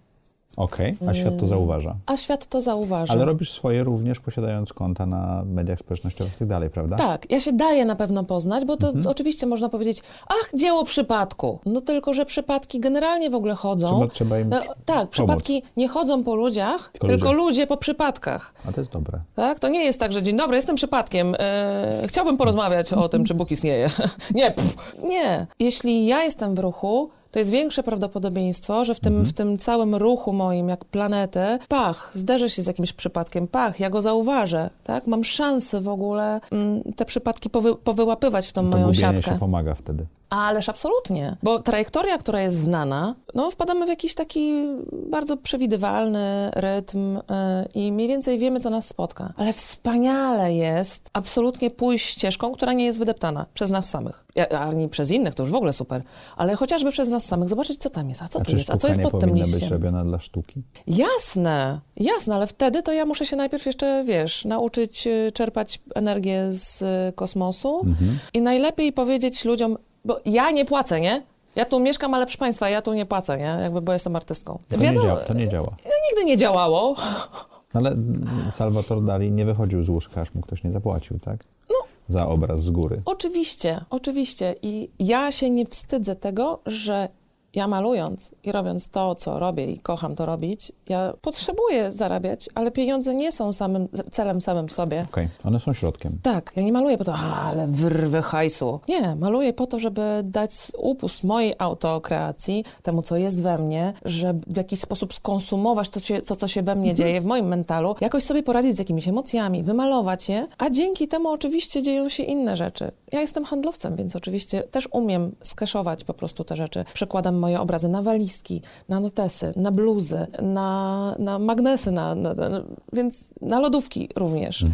Speaker 1: Okej, a świat to zauważa.
Speaker 3: a świat to zauważa.
Speaker 1: Ale robisz swoje również posiadając konta na mediach społecznościowych i tak dalej, prawda?
Speaker 3: Tak, ja się daję na pewno poznać, bo to
Speaker 1: Mhm.
Speaker 3: oczywiście można powiedzieć, ach, dzieło przypadku. No tylko, że przypadki generalnie w ogóle chodzą.
Speaker 1: Trzeba, trzeba im...
Speaker 3: No, tak, przypadki nie chodzą po ludziach,
Speaker 1: Tylko
Speaker 3: tylko,
Speaker 1: ludzie.
Speaker 3: ludzie. po przypadkach.
Speaker 1: A to jest dobre.
Speaker 3: Tak? To nie jest tak, że dzień dobry, jestem przypadkiem. E, chciałbym porozmawiać o tym, czy Bóg istnieje. nie, pff, nie. Jeśli ja jestem w ruchu, to jest większe prawdopodobieństwo, że w tym, w tym całym ruchu moim, jak planety, pach, zderzę się z jakimś przypadkiem, pach, ja go zauważę, tak? Mam szansę w ogóle mm, te przypadki powy, powyłapywać w tą
Speaker 1: To
Speaker 3: moją siatkę.
Speaker 1: się pomaga wtedy.
Speaker 3: Ależ absolutnie, bo trajektoria, która jest znana, no wpadamy w jakiś taki bardzo przewidywalny rytm y, i mniej więcej wiemy, co nas spotka. Ale wspaniale jest absolutnie pójść ścieżką, która nie jest wydeptana przez nas samych. Ani przez innych, to już w ogóle super, ale chociażby przez nas samych, zobaczyć, co tam jest, a co
Speaker 1: A
Speaker 3: tu jest, a co jest pod tym
Speaker 1: powinna być
Speaker 3: liściem.
Speaker 1: robiona dla sztuki?
Speaker 3: Jasne, jasne, ale wtedy to ja muszę się najpierw jeszcze, wiesz, nauczyć y, czerpać energię z y, kosmosu
Speaker 1: Mhm.
Speaker 3: i najlepiej powiedzieć ludziom, bo ja nie płacę, nie? Ja tu mieszkam, ale proszę Państwa, ja tu nie płacę, nie? Jakby, bo jestem artystką.
Speaker 1: To nie, działa, to nie działa.
Speaker 3: nigdy nie działało.
Speaker 1: No ale Salvatore Dali nie wychodził z łóżka, aż mu ktoś nie zapłacił, tak?
Speaker 3: No.
Speaker 1: Za obraz z góry.
Speaker 3: Oczywiście, oczywiście. I ja się nie wstydzę tego, że ja malując i robiąc to, co robię i kocham to robić, ja potrzebuję zarabiać, ale pieniądze nie są samym celem samym sobie.
Speaker 1: Okej, one są środkiem.
Speaker 3: Tak, ja nie maluję po to, ale wyrwę hajsu. Nie, maluję po to, żeby dać upust mojej autokreacji, temu, co jest we mnie, żeby w jakiś sposób skonsumować to, się, co, co się we mnie dzieje, w moim mentalu, jakoś sobie poradzić z jakimiś emocjami, wymalować je, a dzięki temu oczywiście dzieją się inne rzeczy. Ja jestem handlowcem, więc oczywiście też umiem skeszować po prostu te rzeczy. Przekładam moje obrazy na walizki, na notesy, na bluzy, na, na magnesy, na, na, na, więc na lodówki również.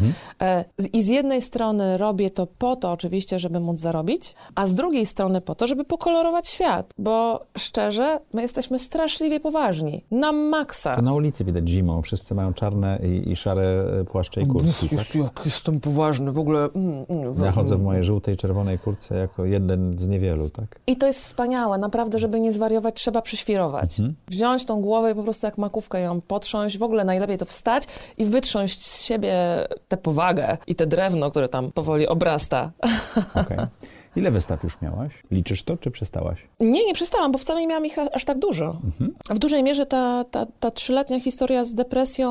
Speaker 3: E, z- I z jednej strony robię to po to oczywiście, żeby móc zarobić, a z drugiej strony po to, żeby pokolorować świat, bo szczerze, my jesteśmy straszliwie poważni, na maksa.
Speaker 1: To na ulicy widać zimą. Wszyscy mają czarne i, i szare e, płaszcze i kurtki. Tak?
Speaker 3: Jak jestem poważny, w ogóle... Mm, mm,
Speaker 1: Ja chodzę w mojej żółtej, czerwonej kurtce jako jeden z niewielu, tak?
Speaker 3: I to jest wspaniałe, naprawdę, żeby nie zwariować, trzeba przyświrować. Wziąć tą głowę i po prostu jak makówkę ją potrząść, w ogóle najlepiej to wstać i wytrząść z siebie tę powagę i te drewno, które tam powoli obrasta.
Speaker 1: Okej. Ile wystaw już miałaś? Liczysz to, czy przestałaś?
Speaker 3: Nie, nie przestałam, bo wcale nie miałam ich aż tak dużo. W dużej mierze ta, ta, ta trzyletnia historia z depresją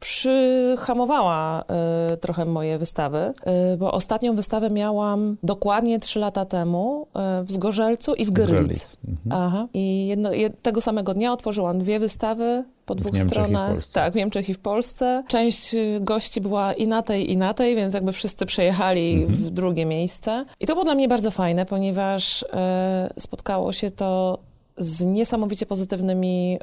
Speaker 3: przyhamowała y, trochę moje wystawy, y, bo ostatnią wystawę miałam dokładnie trzy lata temu y, w Zgorzelcu i w. Görlitz.
Speaker 1: Mhm.
Speaker 3: Aha. I jedno, jed, tego samego dnia otworzyłam dwie wystawy po dwóch
Speaker 1: Niemczech w
Speaker 3: stronach.
Speaker 1: Polsce.
Speaker 3: Tak, w Niemczech i w Polsce. Część gości była i na tej, i na tej, więc jakby wszyscy przejechali
Speaker 1: Mhm.
Speaker 3: w drugie miejsce. I to było dla mnie bardzo fajne, ponieważ spotkało się to z niesamowicie pozytywnymi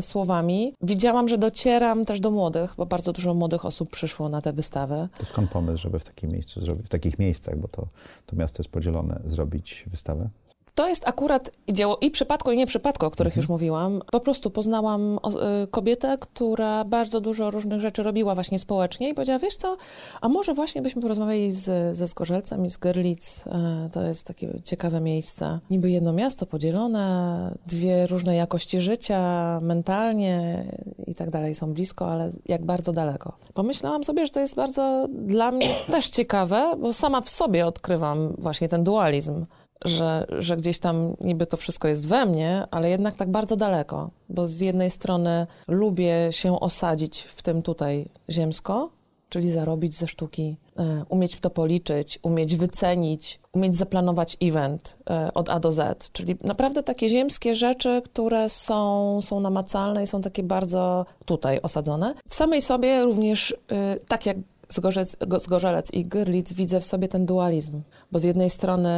Speaker 3: słowami. Widziałam, że docieram też do młodych, bo bardzo dużo młodych osób przyszło na tę wystawę.
Speaker 1: To skąd pomysł, żeby w takim miejscu w takich miejscach, bo to, to miasto jest podzielone, zrobić wystawę?
Speaker 3: To jest akurat dzieło i przypadku, i nie przypadku, o których już mówiłam. Po prostu poznałam y, kobietę, która bardzo dużo różnych rzeczy robiła właśnie społecznie i powiedziała, wiesz co, a może właśnie byśmy porozmawiali z, ze Zgorzelcem i z Görlitz. E, To jest takie ciekawe miejsce. Niby jedno miasto podzielone, dwie różne jakości życia, mentalnie i tak dalej są blisko, ale jak bardzo daleko. Pomyślałam sobie, że to jest bardzo dla mnie też ciekawe, bo sama w sobie odkrywam właśnie ten dualizm że, że gdzieś tam niby to wszystko jest we mnie, ale jednak tak bardzo daleko, bo z jednej strony lubię się osadzić w tym tutaj ziemsko, czyli zarobić ze sztuki, e, umieć to policzyć, umieć wycenić, umieć zaplanować event e, od A do Z, czyli naprawdę takie ziemskie rzeczy, które są, są namacalne i są takie bardzo tutaj osadzone. W samej sobie również, e, tak jak Zgorzec, Go- Zgorzelec i Gyrlic widzę w sobie ten dualizm, bo z jednej strony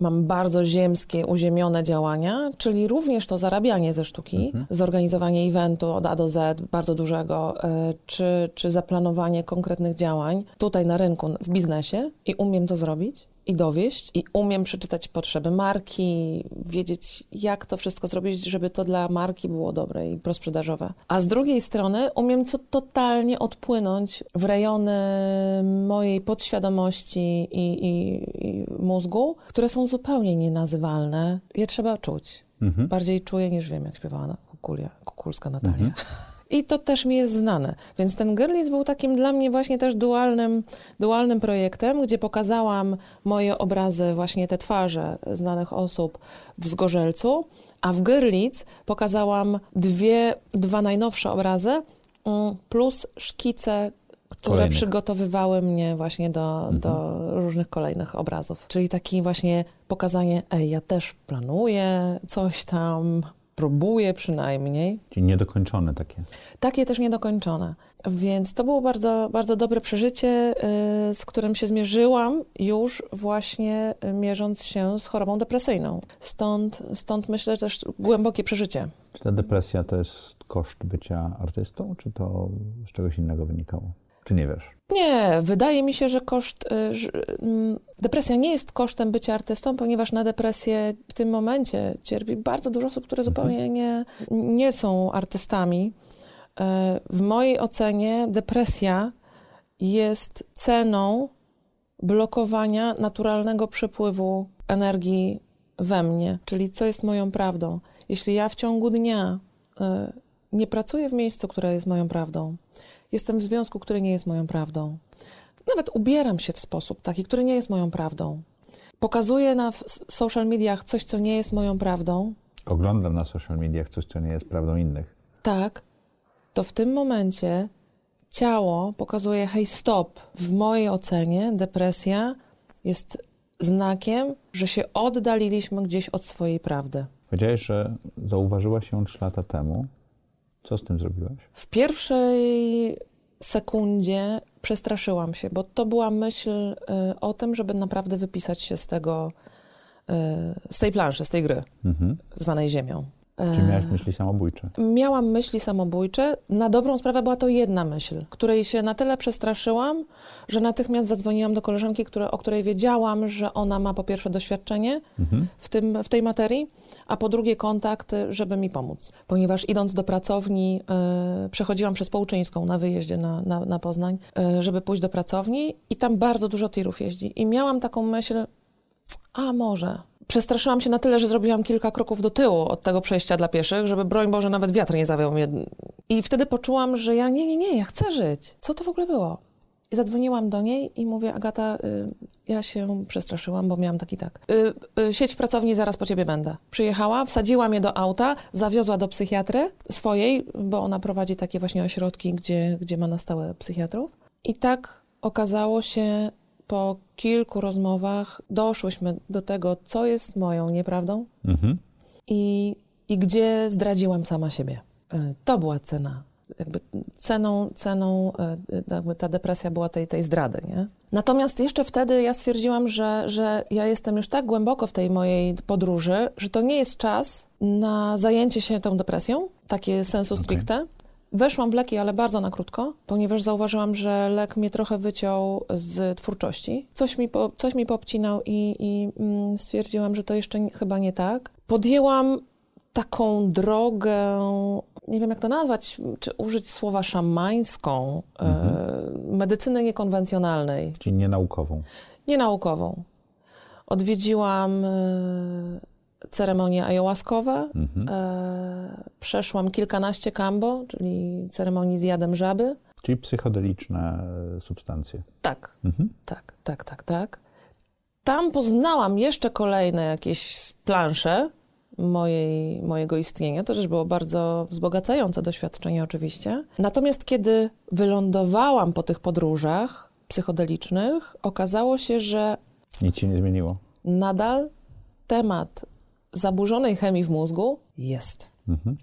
Speaker 3: mam bardzo ziemskie, uziemione działania, czyli również to zarabianie ze sztuki, zorganizowanie eventu od A do Z, bardzo dużego, e, czy, czy zaplanowanie konkretnych działań tutaj na rynku, w biznesie i umiem to zrobić i dowieść i umiem przeczytać potrzeby marki, wiedzieć jak to wszystko zrobić, żeby to dla marki było dobre i prosprzedażowe. A z drugiej strony umiem co totalnie odpłynąć w rejony mojej podświadomości i, i, i mózgu, które są zupełnie nienazywalne. Je trzeba czuć.
Speaker 1: Mhm.
Speaker 3: Bardziej czuję niż wiem, jak śpiewała na Kukulia, Kukulska Natalia. I to też mi jest znane. Więc ten Girlies był takim dla mnie właśnie też dualnym, dualnym projektem, gdzie pokazałam moje obrazy, właśnie te twarze znanych osób w Zgorzelcu, a w Girlic pokazałam dwie, dwa najnowsze obrazy mm, plus szkice, które
Speaker 1: Kolejnych.
Speaker 3: przygotowywały mnie właśnie do, do różnych kolejnych obrazów. Czyli taki właśnie pokazanie, ej, ja też planuję coś tam, próbuję przynajmniej.
Speaker 1: Czyli niedokończone takie.
Speaker 3: Takie też niedokończone. Więc to było bardzo, bardzo dobre przeżycie, y, z którym się zmierzyłam już właśnie y, mierząc się z chorobą depresyjną. Stąd, stąd myślę też głębokie przeżycie.
Speaker 1: Czy ta depresja to jest koszt bycia artystą, czy to z czegoś innego wynikało? Czy nie wiesz?
Speaker 3: Nie, wydaje mi się, że koszt. y, że, mm, Depresja nie jest kosztem bycia artystą, ponieważ na depresję w tym momencie cierpi bardzo dużo osób, które zupełnie nie, nie są artystami. E, W mojej ocenie depresja jest ceną blokowania naturalnego przepływu energii we mnie, czyli co jest moją prawdą. Jeśli ja w ciągu dnia e, nie pracuję w miejscu, które jest moją prawdą, jestem w związku, który nie jest moją prawdą, nawet ubieram się w sposób taki, który nie jest moją prawdą, pokazuję na social mediach coś, co nie jest moją prawdą,
Speaker 1: Oglądam na social mediach coś, co nie jest prawdą innych.
Speaker 3: tak, to w tym momencie ciało pokazuje, hej, stop. W mojej ocenie depresja jest znakiem, że się oddaliliśmy gdzieś od swojej prawdy.
Speaker 1: Powiedziałeś, że zauważyłaś ją 3 lata temu. Co z tym zrobiłaś?
Speaker 3: W pierwszej sekundzie przestraszyłam się, bo to była myśl y, o tym, żeby naprawdę wypisać się z tego, z tej planszy, z tej gry,
Speaker 1: Mhm.
Speaker 3: zwanej Ziemią.
Speaker 1: Czy miałeś myśli samobójcze?
Speaker 3: Miałam myśli samobójcze. Na dobrą sprawę była to jedna myśl, której się na tyle przestraszyłam, że natychmiast zadzwoniłam do koleżanki, które, o której wiedziałam, że ona ma po pierwsze doświadczenie
Speaker 1: Mhm.
Speaker 3: w, tym, w tej materii, a po drugie kontakt, żeby mi pomóc. Ponieważ idąc do pracowni, e, przechodziłam przez Połczyńską na wyjeździe na, na, na Poznań, e, żeby pójść do pracowni i tam bardzo dużo tirów jeździ. I miałam taką myśl, a może. Przestraszyłam się na tyle, że zrobiłam kilka kroków do tyłu od tego przejścia dla pieszych, żeby broń Boże nawet wiatr nie zawiał mnie. I wtedy poczułam, że ja nie, nie, nie, ja chcę żyć. Co to w ogóle było? I zadzwoniłam do niej i mówię, Agata, y, ja się przestraszyłam, bo miałam taki tak. Y, y, siedź w pracowni, zaraz po ciebie będę. Przyjechała, wsadziła mnie do auta, zawiozła do psychiatry swojej, bo ona prowadzi takie właśnie ośrodki, gdzie, gdzie ma na stałe psychiatrów. I tak okazało się, po kilku rozmowach doszłyśmy do tego, co jest moją nieprawdą
Speaker 1: Mhm.
Speaker 3: i, i gdzie zdradziłam sama siebie. Y, To była cena. Jakby ceną, ceną y, jakby ta depresja była tej, tej zdrady, nie? Natomiast jeszcze wtedy ja stwierdziłam, że, że ja jestem już tak głęboko w tej mojej podróży, że to nie jest czas na zajęcie się tą depresją, takie sensu stricte. Weszłam w leki, ale bardzo na krótko, ponieważ zauważyłam, że lek mnie trochę wyciął z twórczości. Coś mi, po, coś mi popcinał i, i mm, stwierdziłam, że to jeszcze nie, chyba nie tak. Podjęłam taką drogę, nie wiem jak to nazwać, czy użyć słowa szamańską, e, medycyny niekonwencjonalnej,
Speaker 1: Czyli nienaukową.
Speaker 3: nienaukową. Odwiedziłam e, ceremonie ayahuaskowe,
Speaker 1: Mhm.
Speaker 3: e, przeszłam kilkanaście kambo, czyli ceremonii z jadem żaby.
Speaker 1: Czyli psychodeliczne e, substancje.
Speaker 3: Tak,
Speaker 1: Mhm.
Speaker 3: tak, tak, tak, tak. Tam poznałam jeszcze kolejne jakieś plansze mojej, mojego istnienia. To też było bardzo wzbogacające doświadczenie oczywiście. Natomiast kiedy wylądowałam po tych podróżach psychodelicznych, okazało się, że
Speaker 1: Nic się nie zmieniło.
Speaker 3: nadal temat zaburzonej chemii w mózgu jest.
Speaker 1: Mhm.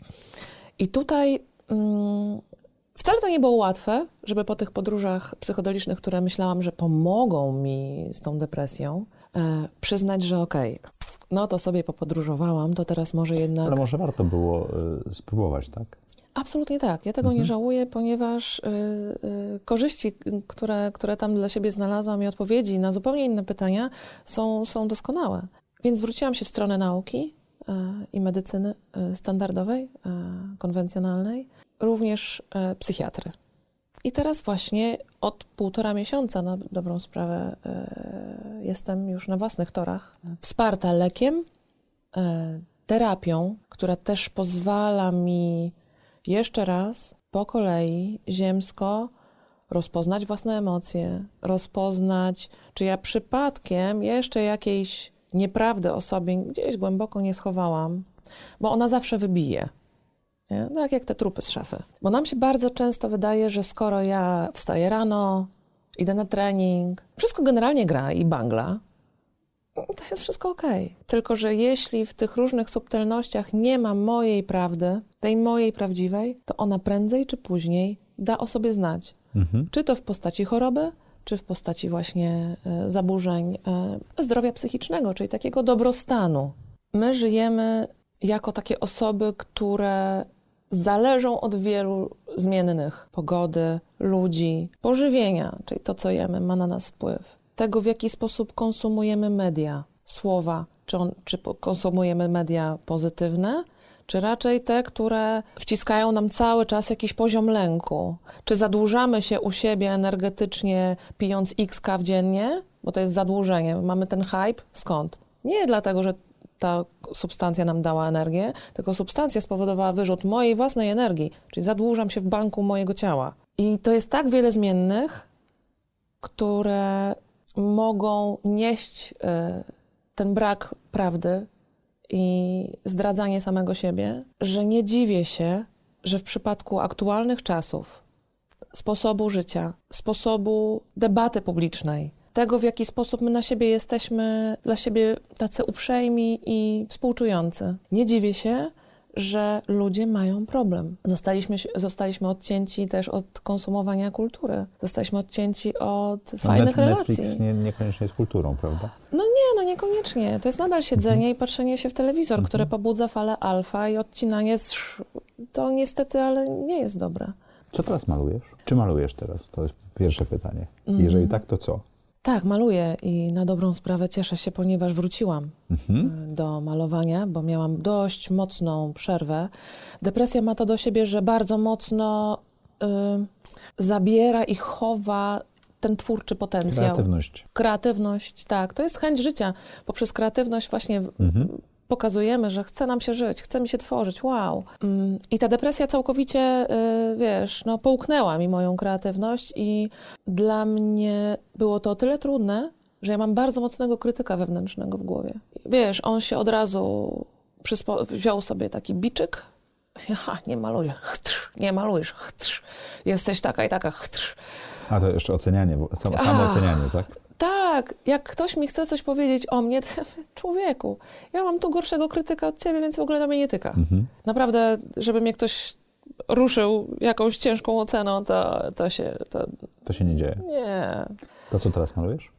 Speaker 3: I tutaj mm, wcale to nie było łatwe, żeby po tych podróżach psychodelicznych, które myślałam, że pomogą mi z tą depresją, e, przyznać, że okej, no to sobie popodróżowałam, to teraz może jednak...
Speaker 1: Ale może warto było e, spróbować, tak?
Speaker 3: Absolutnie tak. Ja tego nie żałuję, ponieważ y, y, korzyści, które, które tam dla siebie znalazłam i odpowiedzi na zupełnie inne pytania są, są doskonałe. Więc zwróciłam się w stronę nauki y, i medycyny y, standardowej, y, konwencjonalnej, również psychiatry. I teraz właśnie od półtora miesiąca, na dobrą sprawę, jestem już na własnych torach, wsparta lekiem, terapią, która też pozwala mi jeszcze raz po kolei ziemsko rozpoznać własne emocje, rozpoznać, czy ja przypadkiem jeszcze jakiejś nieprawdy o sobie gdzieś głęboko nie schowałam, bo ona zawsze wybije. Nie? Tak jak te trupy z szafy. Bo nam się bardzo często wydaje, że skoro ja wstaję rano, idę na trening, wszystko generalnie gra i bangla, to jest wszystko okej. Tylko, że jeśli w tych różnych subtelnościach nie ma mojej prawdy, tej mojej prawdziwej, to ona prędzej czy później da o sobie znać.
Speaker 1: Mhm.
Speaker 3: Czy to w postaci choroby, czy w postaci właśnie e, zaburzeń e, zdrowia psychicznego, czyli takiego dobrostanu. My żyjemy jako takie osoby, które zależą od wielu zmiennych pogody, ludzi, pożywienia, czyli to, co jemy, ma na nas wpływ. Tego, w jaki sposób konsumujemy media, słowa, czy, on, czy konsumujemy media pozytywne, czy raczej te, które wciskają nam cały czas jakiś poziom lęku? Czy zadłużamy się u siebie energetycznie, pijąc x kaw dziennie? Bo to jest zadłużenie. Mamy ten hype. Skąd? Nie dlatego, że ta substancja nam dała energię, tylko substancja spowodowała wyrzut mojej własnej energii, czyli zadłużam się w banku mojego ciała. I to jest tak wiele zmiennych, które mogą nieść y, ten brak prawdy i zdradzanie samego siebie, że nie dziwię się, że w przypadku aktualnych czasów, sposobu życia, sposobu debaty publicznej, tego w jaki sposób my na siebie jesteśmy dla siebie tacy uprzejmi i współczujący, nie dziwię się, że ludzie mają problem. Zostaliśmy, zostaliśmy odcięci też od konsumowania kultury. Zostaliśmy odcięci od fajnych
Speaker 1: Net-
Speaker 3: relacji.
Speaker 1: Netflix nie, niekoniecznie jest kulturą, prawda?
Speaker 3: No nie, no niekoniecznie. To jest nadal siedzenie i patrzenie się w telewizor, które pobudza falę alfa i odcinanie z... To niestety, ale nie jest dobre.
Speaker 1: Co teraz malujesz? Czy malujesz teraz? To jest pierwsze pytanie. Jeżeli tak, to co?
Speaker 3: Tak, maluję i na dobrą sprawę cieszę się, ponieważ wróciłam
Speaker 1: Mhm.
Speaker 3: y, do malowania, bo miałam dość mocną przerwę. Depresja ma to do siebie, że bardzo mocno y, zabiera i chowa ten twórczy potencjał.
Speaker 1: Kreatywność.
Speaker 3: Kreatywność, tak. To jest chęć życia. Poprzez kreatywność właśnie
Speaker 1: Mhm.
Speaker 3: Pokazujemy, że chce nam się żyć, chce mi się tworzyć, wow. Mm, I ta depresja całkowicie, y, wiesz, no połknęła mi moją kreatywność i dla mnie było to o tyle trudne, że ja mam bardzo mocnego krytyka wewnętrznego w głowie. Wiesz, on się od razu przyspo- wziął sobie taki biczyk, ja nie maluję, chtrz, nie malujesz, chtrz, jesteś taka i taka, chtrz.
Speaker 1: A to jeszcze ocenianie, samo, samo ocenianie, tak?
Speaker 3: Tak, jak ktoś mi chce coś powiedzieć o mnie, to człowieku, ja mam tu gorszego krytyka od ciebie, więc w ogóle na mnie nie tyka.
Speaker 1: Mhm.
Speaker 3: Naprawdę, żeby mnie ktoś ruszył jakąś ciężką oceną, to, to się, to
Speaker 1: To się nie dzieje.
Speaker 3: nie.
Speaker 1: To co teraz malujesz?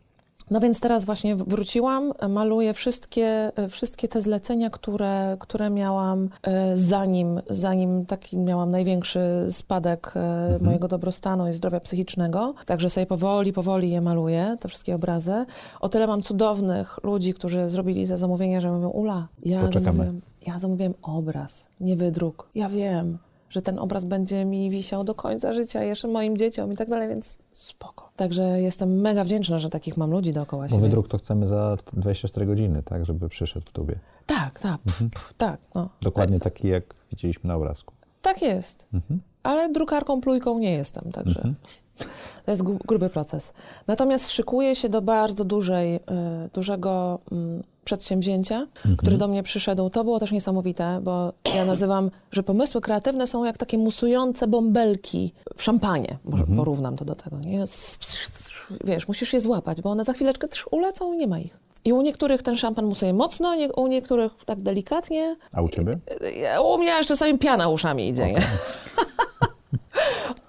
Speaker 3: No więc teraz właśnie wróciłam, maluję wszystkie, wszystkie te zlecenia, które, które miałam e, zanim, zanim taki miałam największy spadek e, mojego dobrostanu i zdrowia psychicznego. Także sobie powoli, powoli je maluję, te wszystkie obrazy. O tyle mam cudownych ludzi, którzy zrobili te zamówienia, że mówią, Ula, ja
Speaker 1: Poczekamy.
Speaker 3: zamówiłem, ja zamówiłem obraz, nie wydruk. Ja wiem, że ten obraz będzie mi wisiał do końca życia, jeszcze moim dzieciom i tak dalej, więc spoko. Także jestem mega wdzięczna, że takich mam ludzi dookoła
Speaker 1: Bo
Speaker 3: siebie.
Speaker 1: wydruk to chcemy za 24 godziny, tak? Żeby przyszedł w tubie.
Speaker 3: Tak, tak, pf, pf, tak, no.
Speaker 1: Dokładnie taki, jak widzieliśmy na obrazku.
Speaker 3: Tak jest.
Speaker 1: Mhm.
Speaker 3: Ale drukarką plujką nie jestem, także to jest gru- gruby proces. Natomiast szykuję się do bardzo dużej, y, dużego mm, przedsięwzięcia, który do mnie przyszedł. To było też niesamowite, bo ja nazywam, że pomysły kreatywne są jak takie musujące bąbelki w szampanie. Może porównam to do tego. Nie? Wiesz, musisz je złapać, bo one za chwileczkę ulecą i nie ma ich. I u niektórych ten szampan musuje mocno, nie, u niektórych tak delikatnie.
Speaker 1: A u ciebie?
Speaker 3: U mnie aż czasami piana uszami idzie. Nie?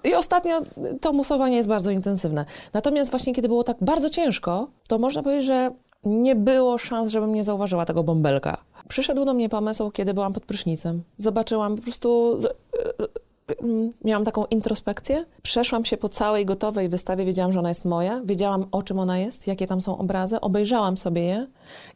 Speaker 3: I ostatnio to musowanie jest bardzo intensywne. Natomiast właśnie kiedy było tak bardzo ciężko, to można powiedzieć, że nie było szans, żebym nie zauważyła tego bąbelka. Przyszedł do mnie pomysł, kiedy byłam pod prysznicem. Zobaczyłam po prostu... y, y, mm, Miałam taką introspekcję. Przeszłam się po całej gotowej wystawie, wiedziałam, że ona jest moja. Wiedziałam, o czym ona jest, jakie tam są obrazy. Obejrzałam sobie je.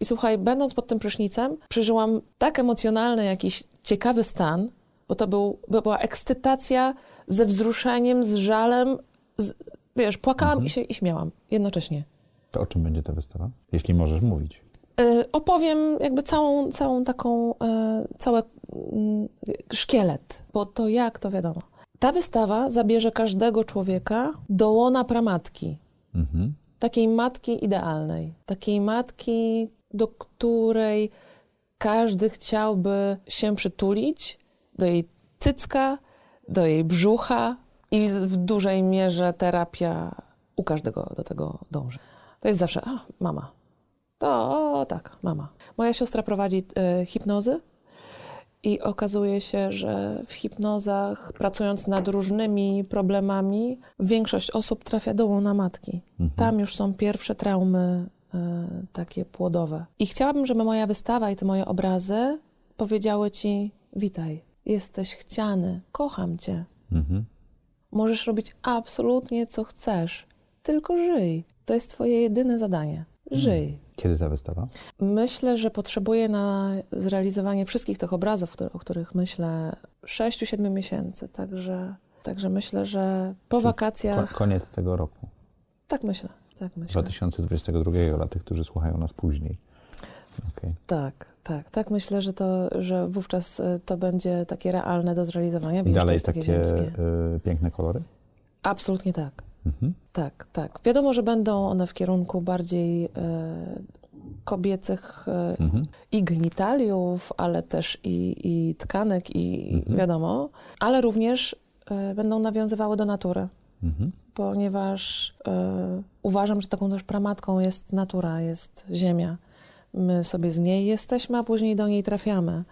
Speaker 3: I słuchaj, będąc pod tym prysznicem, przeżyłam tak emocjonalny, jakiś ciekawy stan, bo to był, by- była ekscytacja ze wzruszeniem, z żalem. Z, wiesz, płakałam i się i śmiałam jednocześnie.
Speaker 1: To o czym będzie ta wystawa? Jeśli możesz mówić.
Speaker 3: Y, opowiem jakby całą, całą taką, y, cały mm, szkielet, bo to jak, to wiadomo. Ta wystawa zabierze każdego człowieka do łona pramatki.
Speaker 1: Mhm.
Speaker 3: Takiej matki idealnej. Takiej matki, do której każdy chciałby się przytulić, do jej cycka, do jej brzucha i w dużej mierze terapia u każdego do tego dąży. To jest zawsze, a, mama. To, o, tak, mama. Moja siostra prowadzi e, hipnozy i okazuje się, że w hipnozach, pracując nad różnymi problemami, większość osób trafia do łona matki. Tam już są pierwsze traumy e, takie płodowe. I chciałabym, żeby moja wystawa i te moje obrazy powiedziały ci: Witaj, jesteś chciany, kocham cię.
Speaker 1: Mhm.
Speaker 3: Możesz robić absolutnie co chcesz, tylko żyj. To jest Twoje jedyne zadanie. Żyj.
Speaker 1: Kiedy ta wystawa?
Speaker 3: Myślę, że potrzebuję na zrealizowanie wszystkich tych obrazów, o których myślę, 6-7 miesięcy. Także, także myślę, że po
Speaker 1: Ko-
Speaker 3: wakacjach.
Speaker 1: koniec tego roku.
Speaker 3: Tak myślę. Tak myślę.
Speaker 1: 2022 dla tych, którzy słuchają nas później. Okej.
Speaker 3: Tak, tak, tak myślę, że to, że wówczas y, to będzie takie realne do zrealizowania.
Speaker 1: I dalej
Speaker 3: jest takie
Speaker 1: takie y, piękne kolory?
Speaker 3: Absolutnie tak.
Speaker 1: Mhm.
Speaker 3: Tak, tak. Wiadomo, że będą one w kierunku bardziej e, kobiecych e,
Speaker 1: Mhm.
Speaker 3: i genitaliów, ale też i, i tkanek, i
Speaker 1: Mhm.
Speaker 3: wiadomo, ale również e, będą nawiązywały do natury,
Speaker 1: Mhm.
Speaker 3: ponieważ uważam, że taką też pramatką jest natura, jest ziemia. My sobie z niej jesteśmy, a później do niej trafiamy.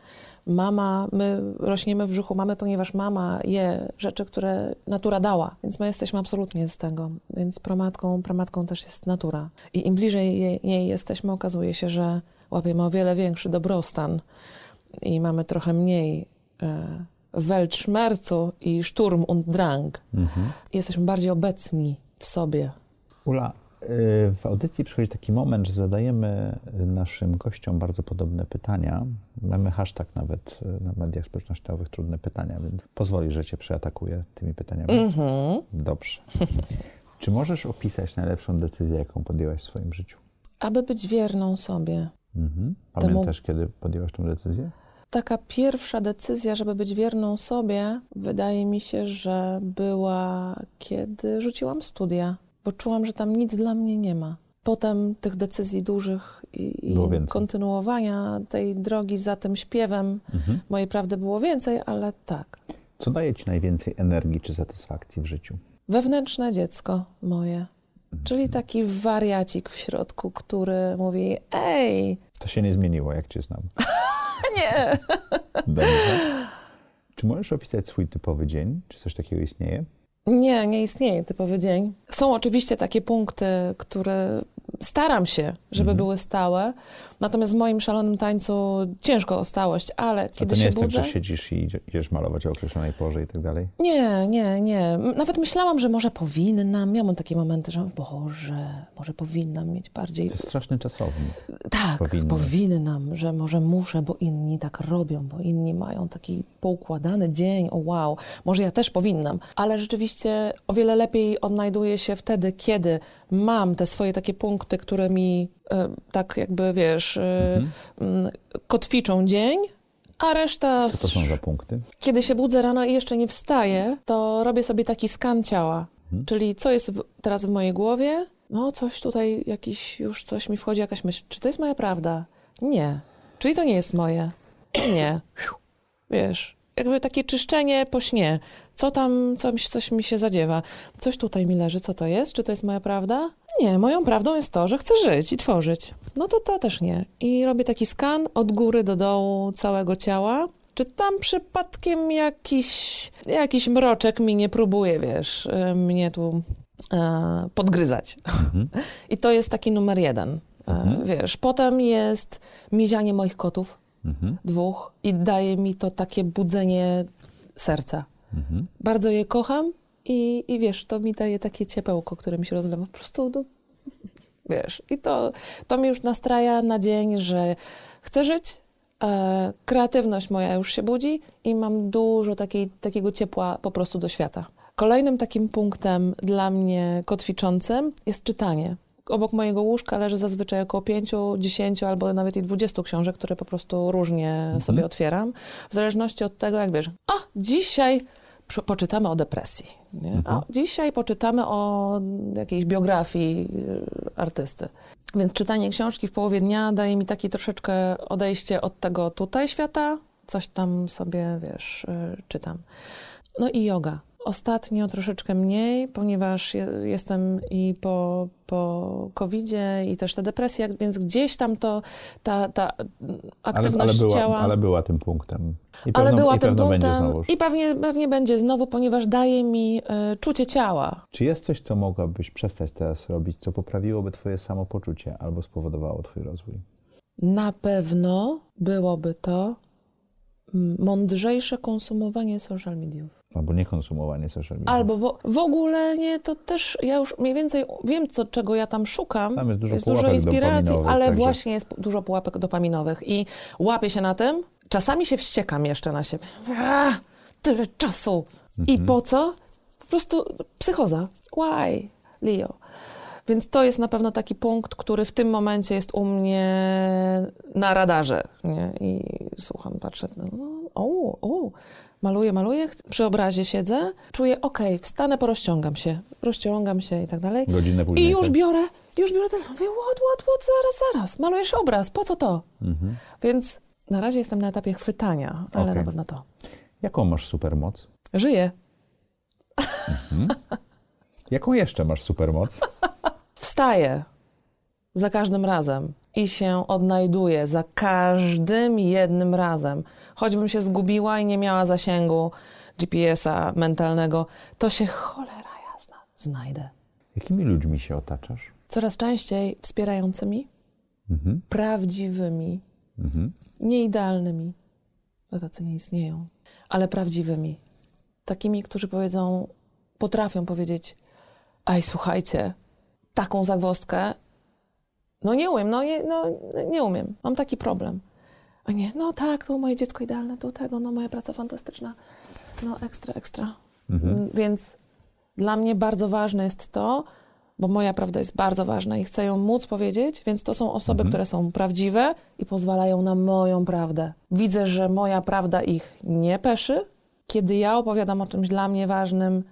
Speaker 3: Mama, my rośniemy w brzuchu mamy, ponieważ mama je rzeczy, które natura dała, więc my jesteśmy absolutnie z tego. Więc pramatką, pramatką też jest natura. I im bliżej jej, jej jesteśmy, okazuje się, że łapiemy o wiele większy dobrostan i mamy trochę mniej e, Weltschmerzu i Sturm und Drang.
Speaker 1: Mhm.
Speaker 3: Jesteśmy bardziej obecni w sobie.
Speaker 1: Ula, w audycji przychodzi taki moment, że zadajemy naszym gościom bardzo podobne pytania. Mamy hashtag nawet y, na mediach społecznościowych, trudne pytania, więc pozwoli, że cię przeatakuję tymi pytaniami.
Speaker 3: Mhm.
Speaker 1: Dobrze. Czy możesz opisać najlepszą decyzję, jaką podjęłaś w swoim życiu?
Speaker 3: Aby być wierną sobie.
Speaker 1: Mhm.
Speaker 3: Temu-
Speaker 1: Pamiętasz, kiedy podjęłaś tę decyzję?
Speaker 3: Taka pierwsza decyzja, żeby być wierną sobie, wydaje mi się, że była kiedy rzuciłam studia, bo czułam, że tam nic dla mnie nie ma. Potem tych decyzji dużych i, i kontynuowania tej drogi za tym śpiewem
Speaker 1: Mhm.
Speaker 3: mojej prawdy było więcej, ale tak.
Speaker 1: Co daje ci najwięcej energii czy satysfakcji w życiu?
Speaker 3: Wewnętrzne dziecko moje, czyli taki wariacik w środku, który mówi: Ej,
Speaker 1: To się nie zmieniło, jak cię znam.
Speaker 3: nie!
Speaker 1: Dobrze. Czy możesz opisać swój typowy dzień? Czy coś takiego istnieje?
Speaker 3: Nie, nie istnieje typowy dzień. Są oczywiście takie punkty, które staram się, żeby
Speaker 1: Mhm.
Speaker 3: były stałe, natomiast w moim szalonym tańcu ciężko o stałość, ale
Speaker 1: A
Speaker 3: kiedy
Speaker 1: to nie
Speaker 3: się
Speaker 1: jest
Speaker 3: budzę...
Speaker 1: tak, że siedzisz i idzie- idziesz malować o określonej porze i tak dalej?
Speaker 3: Nie, nie, nie. Nawet myślałam, że może powinnam. Miałam takie momenty, że Boże, może powinnam mieć bardziej...
Speaker 1: To jest straszny czasownik.
Speaker 3: Tak,
Speaker 1: powinnaś.
Speaker 3: powinnam, że może muszę, bo inni tak robią, bo inni mają taki poukładany dzień, o wow, może ja też powinnam. Ale rzeczywiście o wiele lepiej odnajduję się wtedy, kiedy mam te swoje takie punkty, które mi tak jakby, wiesz, e,
Speaker 1: Mhm.
Speaker 3: kotwiczą dzień, a reszta...
Speaker 1: Co to są za punkty?
Speaker 3: Kiedy się budzę rano i jeszcze nie wstaję, to robię sobie taki skan ciała.
Speaker 1: Mhm.
Speaker 3: Czyli co jest w, teraz w mojej głowie? No, coś tutaj, jakiś już coś mi wchodzi, jakaś myśl. Czy to jest moja prawda? Nie. Czyli to nie jest moje? Nie. Wiesz, jakby takie czyszczenie po śnie. Co tam, coś, coś mi się zadziewa. Coś tutaj mi leży, co to jest? Czy to jest moja prawda? Nie, moją prawdą jest to, że chcę żyć i tworzyć. No to to też nie. I robię taki skan od góry do dołu całego ciała. Czy tam przypadkiem jakiś, jakiś mroczek mi nie próbuje, wiesz, y, mnie tu e, podgryzać.
Speaker 1: Mhm.
Speaker 3: I to jest taki numer jeden. E,
Speaker 1: Mhm.
Speaker 3: Wiesz, potem jest mizianie moich kotów,
Speaker 1: Mhm.
Speaker 3: dwóch, i daje mi to takie budzenie serca.
Speaker 1: Mhm.
Speaker 3: Bardzo je kocham i, i wiesz, to mi daje takie ciepełko, które mi się rozlewa po prostu, no, wiesz. I to, to mi już nastraja na dzień, że chcę żyć, e, kreatywność moja już się budzi i mam dużo takiej, takiego ciepła po prostu do świata. Kolejnym takim punktem dla mnie kotwiczącym jest czytanie. Obok mojego łóżka leży zazwyczaj około 5, 10 albo nawet i 20 książek, które po prostu różnie sobie otwieram. W zależności od tego, jak wiesz, a dzisiaj poczytamy o depresji. Nie?
Speaker 1: Mhm.
Speaker 3: A dzisiaj poczytamy o jakiejś biografii y, artysty. Więc czytanie książki w połowie dnia daje mi takie troszeczkę odejście od tego tutaj świata, coś tam sobie, wiesz, y, czytam. No i yoga. Ostatnio troszeczkę mniej, ponieważ je, jestem i po, po COVID-zie i też ta depresja, więc gdzieś tam to, ta, ta mm,
Speaker 1: Ale,
Speaker 3: aktywność
Speaker 1: ale, była,
Speaker 3: ciała...
Speaker 1: ale była tym punktem. I
Speaker 3: Ale
Speaker 1: pewno,
Speaker 3: była
Speaker 1: i
Speaker 3: tym punktem i pewnie, pewnie będzie znowu, ponieważ daje mi e, czucie ciała.
Speaker 1: Czy jest coś, co mogłabyś przestać teraz robić, co poprawiłoby twoje samopoczucie albo spowodowało twój rozwój?
Speaker 3: Na pewno byłoby to mądrzejsze konsumowanie social mediów.
Speaker 1: Albo niekonsumowanie social media.
Speaker 3: Albo w, w ogóle nie, to też ja już mniej więcej wiem, co, czego ja tam szukam.
Speaker 1: Tam jest dużo
Speaker 3: jest dużo inspiracji, ale
Speaker 1: także-
Speaker 3: właśnie jest dużo pułapek dopaminowych i łapię się na tym. Czasami się wściekam jeszcze na siebie. Tyle czasu. I
Speaker 1: Mhm.
Speaker 3: po co? Po prostu psychoza. Why, Leo? Więc to jest na pewno taki punkt, który w tym momencie jest u mnie na radarze. Nie? I słucham, patrzę, no, o, o, maluję, maluję, przy obrazie siedzę, czuję, okej, wstanę, porozciągam się, rozciągam się i tak dalej.
Speaker 1: Godzinę później.
Speaker 3: I już
Speaker 1: tak?
Speaker 3: biorę, już biorę telefon, mówię, what, what, what, zaraz, zaraz, malujesz obraz, po co to?
Speaker 1: Mhm.
Speaker 3: Więc na razie jestem na etapie chwytania, ale
Speaker 1: Okej.
Speaker 3: na pewno to.
Speaker 1: Jaką masz supermoc?
Speaker 3: Żyję.
Speaker 1: Jaką jeszcze masz supermoc?
Speaker 3: Wstaję za każdym razem i się odnajduję za każdym jednym razem. Choćbym się zgubiła i nie miała zasięgu GPS-a mentalnego, to się cholera jasna znajdę.
Speaker 1: Jakimi ludźmi się otaczasz?
Speaker 3: Coraz częściej wspierającymi,
Speaker 1: Mhm.
Speaker 3: prawdziwymi,
Speaker 1: Mhm.
Speaker 3: nie idealnymi, bo tacy nie istnieją, ale prawdziwymi. Takimi, którzy powiedzą, potrafią powiedzieć, aj słuchajcie, taką zagwozdkę, no nie umiem, no nie, no nie umiem, mam taki problem. A nie, no tak, to moje dziecko idealne, to tego, no moja praca fantastyczna, no ekstra, ekstra. Mm, Więc dla mnie bardzo ważne jest to, bo moja prawda jest bardzo ważna i chcę ją móc powiedzieć, więc to są osoby, które są prawdziwe i pozwalają na moją prawdę. Widzę, że moja prawda ich nie peszy. Kiedy ja opowiadam o czymś dla mnie ważnym,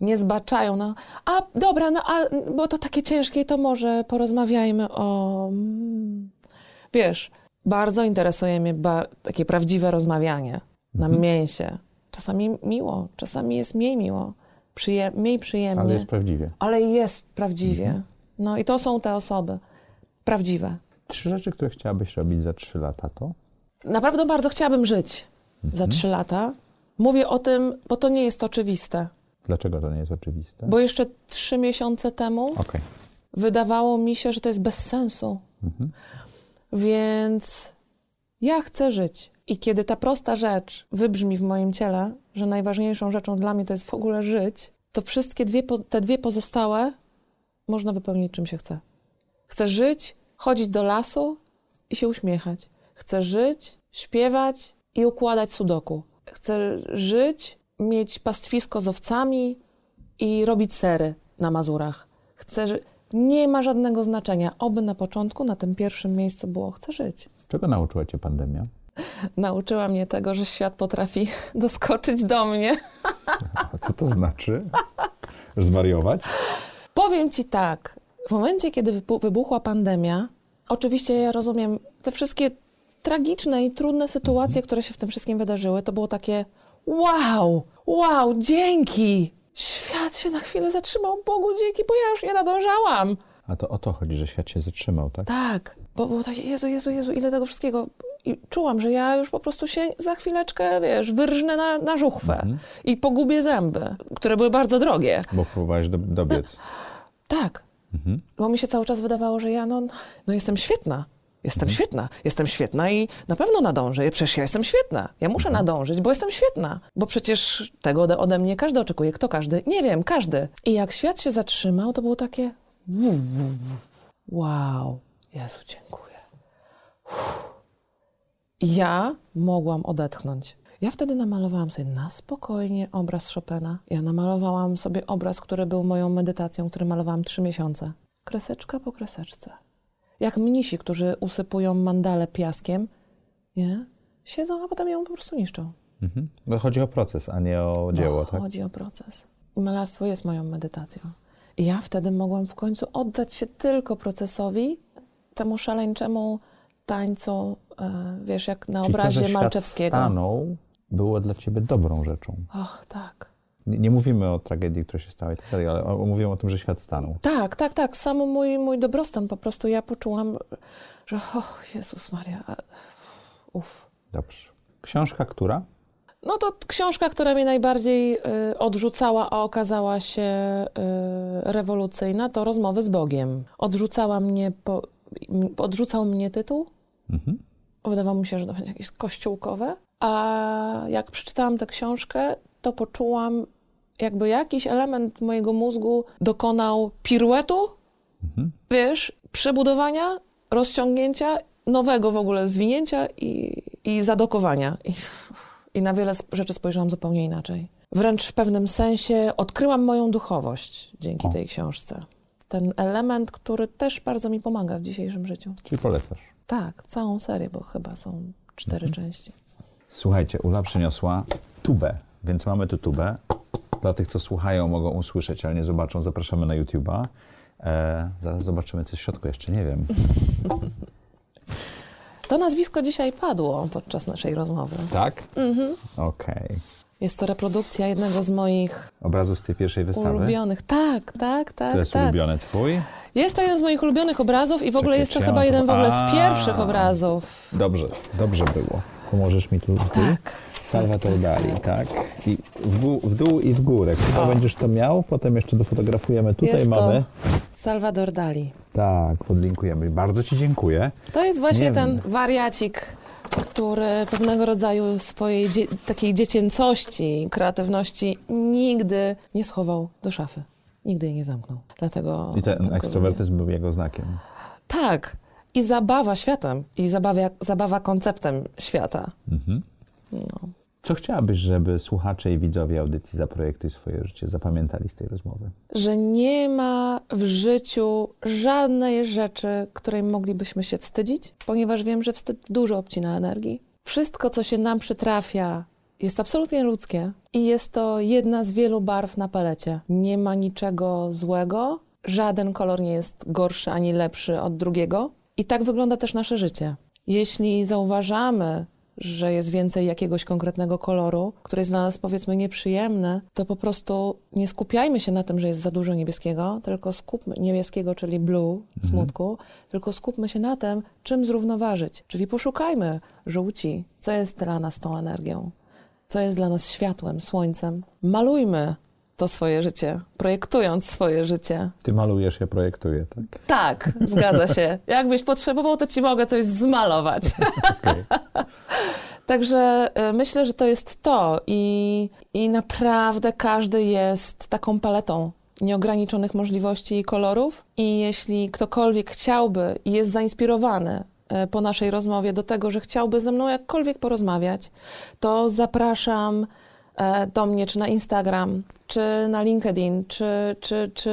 Speaker 3: nie zbaczają. No, a dobra, no, a, bo to takie ciężkie, to może porozmawiajmy o... mm. Wiesz, bardzo interesuje mnie ba- takie prawdziwe rozmawianie na mięsie. Czasami miło, czasami jest mniej miło, przyje- mniej przyjemnie
Speaker 1: Ale jest prawdziwie.
Speaker 3: ale jest prawdziwie. No i to są te osoby prawdziwe.
Speaker 1: Trzy rzeczy, które chciałabyś robić za trzy lata, to?
Speaker 3: Naprawdę bardzo chciałabym żyć za trzy lata. Mówię o tym, bo to nie jest oczywiste.
Speaker 1: Dlaczego to nie jest oczywiste?
Speaker 3: Bo jeszcze trzy miesiące temu
Speaker 1: Okej.
Speaker 3: wydawało mi się, że to jest bez sensu. Więc ja chcę żyć. I kiedy ta prosta rzecz wybrzmi w moim ciele, że najważniejszą rzeczą dla mnie to jest w ogóle żyć, to wszystkie dwie, te dwie pozostałe można wypełnić czym się chce. Chcę żyć, chodzić do lasu i się uśmiechać. Chcę żyć, śpiewać i układać sudoku. Chcę żyć, mieć pastwisko z owcami i robić sery na Mazurach. Chcę ży- Nie ma żadnego znaczenia. Oby na początku, na tym pierwszym miejscu było chcę żyć.
Speaker 1: Czego nauczyła cię pandemia?
Speaker 3: Nauczyła mnie tego, że świat potrafi doskoczyć do mnie.
Speaker 1: A co to znaczy? Zwariować?
Speaker 3: Powiem ci tak, w momencie, kiedy wybuchła pandemia, oczywiście ja rozumiem te wszystkie tragiczne i trudne sytuacje, które się w tym wszystkim wydarzyły, to było takie wow, wow, dzięki! Świat się na chwilę zatrzymał, Bogu dzięki, bo ja już nie nadążałam.
Speaker 1: A to o to chodzi, że świat się zatrzymał, tak?
Speaker 3: Tak, bo było takie, Jezu, Jezu, Jezu, ile tego wszystkiego. I czułam, że ja już po prostu się za chwileczkę, wiesz, wyrżnę na, na żuchwę i pogubię zęby, które były bardzo drogie.
Speaker 1: Bo próbowałeś do, dobiec.
Speaker 3: Tak. Bo mi się cały czas wydawało, że ja no, no jestem świetna. Jestem świetna, jestem świetna i na pewno nadążę. Przecież ja jestem świetna. Ja muszę nadążyć, bo jestem świetna. Bo przecież tego ode, ode mnie każdy oczekuje. Kto każdy? Nie wiem, każdy. I jak świat się zatrzymał, to było takie wow, Jezu, dziękuję. Uff. Ja mogłam odetchnąć. Ja wtedy namalowałam sobie na spokojnie obraz Chopina. Ja namalowałam sobie obraz, który był moją medytacją, który malowałam trzy miesiące. Kreseczka po kreseczce. Jak mnisi, którzy usypują mandalę piaskiem, nie? Siedzą, a potem ją po prostu niszczą.
Speaker 1: Mhm. Bo chodzi o proces, a nie o dzieło,
Speaker 3: Bo
Speaker 1: tak?
Speaker 3: chodzi o proces. Malarstwo jest moją medytacją. I ja wtedy mogłam w końcu oddać się tylko procesowi, temu szaleńczemu tańcu, e, wiesz, jak na
Speaker 1: Czyli to, że
Speaker 3: obrazie Malczewskiego.
Speaker 1: stanął, było dla ciebie dobrą rzeczą.
Speaker 3: Och, tak.
Speaker 1: Nie, mówimy o tragedii, która się stała i tak dalej, ale o, mówimy o tym, że świat stanął.
Speaker 3: Tak, tak, tak. Sam mój, mój dobrostan po prostu ja poczułam, że och, Jezus Maria, uff.
Speaker 1: Dobrze. Książka która?
Speaker 3: No to książka, która mnie najbardziej y, odrzucała, a okazała się y, rewolucyjna, to Rozmowy z Bogiem. Odrzucała mnie, po, odrzucał mnie tytuł.
Speaker 1: Mhm.
Speaker 3: Wydawało mi się, że to będzie jakieś kościółkowe. A jak przeczytałam tę książkę, to poczułam, jakby jakiś element mojego mózgu dokonał piruetu, wiesz, przebudowania, rozciągnięcia, nowego w ogóle zwinięcia i, i zadokowania. I, I na wiele rzeczy spojrzałam zupełnie inaczej. Wręcz w pewnym sensie odkryłam moją duchowość dzięki
Speaker 1: O.
Speaker 3: tej książce. Ten element, który też bardzo mi pomaga w dzisiejszym życiu.
Speaker 1: Czyli polecasz.
Speaker 3: Tak, całą serię, bo chyba są cztery części.
Speaker 1: Słuchajcie, Ula przyniosła tubę, więc mamy tu tubę. Dla tych, co słuchają, mogą usłyszeć, ale nie zobaczą, zapraszamy na YouTube'a. E, zaraz zobaczymy, co w środku jeszcze, nie wiem.
Speaker 3: To nazwisko dzisiaj padło podczas naszej rozmowy.
Speaker 1: Tak? Mhm. Okej.
Speaker 3: Jest to reprodukcja jednego z moich
Speaker 1: Obrazów z tej pierwszej wystawy.
Speaker 3: ulubionych. Tak, tak, tak.
Speaker 1: To jest
Speaker 3: tak.
Speaker 1: ulubiony twój?
Speaker 3: Jest to jeden z moich ulubionych obrazów i w ogóle
Speaker 1: Czekajcie,
Speaker 3: jest to chyba jeden w ogóle z pierwszych obrazów.
Speaker 1: Dobrze, dobrze było. Pomożesz mi tu? tu?
Speaker 3: Tak.
Speaker 1: Salvatore Dali, tak. I w, w dół i w górę. Chyba będziesz to miał, potem jeszcze dofotografujemy. Tutaj
Speaker 3: Jest
Speaker 1: mamy.
Speaker 3: to Salvador Dali.
Speaker 1: Tak, podlinkujemy. Bardzo Ci dziękuję.
Speaker 3: To jest właśnie
Speaker 1: Nie
Speaker 3: ten
Speaker 1: wiem.
Speaker 3: wariacik, który pewnego rodzaju swojej dzie- takiej dziecięcości, kreatywności nigdy nie schował do szafy. Nigdy jej nie zamknął. Dlatego
Speaker 1: I ten
Speaker 3: tak
Speaker 1: ekstrowertyzm był jego znakiem.
Speaker 3: Tak. I zabawa światem. I zabawa, zabawa konceptem świata. No.
Speaker 1: Co chciałabyś, żeby słuchacze i widzowie audycji Zaprojektuj swoje życie zapamiętali z tej rozmowy?
Speaker 3: Że nie ma w życiu żadnej rzeczy, której moglibyśmy się wstydzić, ponieważ wiem, że wstyd dużo obcina energii. Wszystko, co się nam przytrafia, jest absolutnie ludzkie i jest to jedna z wielu barw na palecie. Nie ma niczego złego, żaden kolor nie jest gorszy ani lepszy od drugiego. I tak wygląda też nasze życie. Jeśli zauważamy, że jest więcej jakiegoś konkretnego koloru, który jest dla nas powiedzmy nieprzyjemny, to po prostu nie skupiajmy się na tym, że jest za dużo niebieskiego, tylko skupmy niebieskiego, czyli blue, smutku, tylko skupmy się na tym, czym zrównoważyć. Czyli poszukajmy żółci, co jest dla nas tą energią, co jest dla nas światłem, słońcem. Malujmy to swoje życie, projektując swoje życie.
Speaker 1: Ty malujesz, ja projektuję, tak?
Speaker 3: Tak, zgadza się. Jakbyś potrzebował, to ci mogę coś zmalować. Także y, myślę, że to jest to i, i naprawdę każdy jest taką paletą nieograniczonych możliwości i kolorów i jeśli ktokolwiek chciałby i jest zainspirowany y, po naszej rozmowie do tego, że chciałby ze mną jakkolwiek porozmawiać, to zapraszam e, do mnie, czy na Instagram, czy na LinkedIn, czy, czy, czy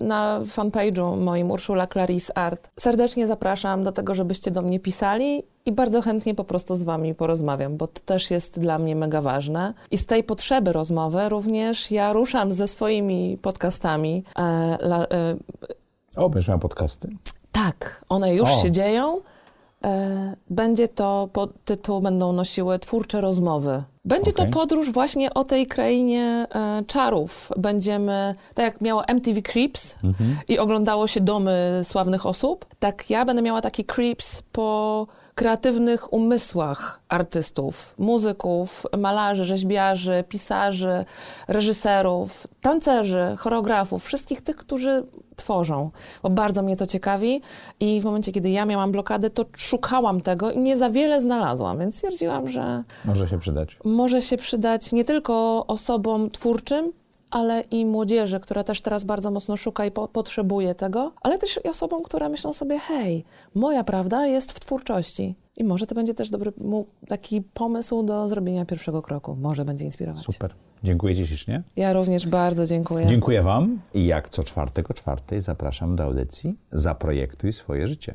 Speaker 3: na fanpage'u moim Urszula Claris Art. Serdecznie zapraszam do tego, żebyście do mnie pisali i bardzo chętnie po prostu z wami porozmawiam, bo to też jest dla mnie mega ważne. I z tej potrzeby rozmowy również ja ruszam ze swoimi podcastami. E, la, e,
Speaker 1: O, będziesz podcasty?
Speaker 3: tak, one już
Speaker 1: O.
Speaker 3: się dzieją. E, Będzie to pod tytuł, będą nosiły twórcze rozmowy. Będzie
Speaker 1: Okej.
Speaker 3: to podróż właśnie o tej krainie e, czarów. Będziemy, tak jak miało MTV Creeps i oglądało się domy sławnych osób, tak ja będę miała taki Creeps po kreatywnych umysłach artystów, muzyków, malarzy, rzeźbiarzy, pisarzy, reżyserów, tancerzy, choreografów, wszystkich tych, którzy tworzą, bo bardzo mnie to ciekawi i w momencie, kiedy ja miałam blokadę, to szukałam tego i nie za wiele znalazłam, więc stwierdziłam, że
Speaker 1: Może się przydać.
Speaker 3: może się przydać nie tylko osobom twórczym, ale i młodzieży, która też teraz bardzo mocno szuka i po potrzebuje tego, ale też i osobom, które myślą sobie, hej, moja prawda jest w twórczości. I może to będzie też dobry taki pomysł do zrobienia pierwszego kroku. Może będzie inspirować.
Speaker 1: Super. Dziękuję Ci ślicznie.
Speaker 3: Ja również bardzo dziękuję.
Speaker 1: Dziękuję Wam i jak co czwartek o czwartej zapraszam do audycji Zaprojektuj swoje życie.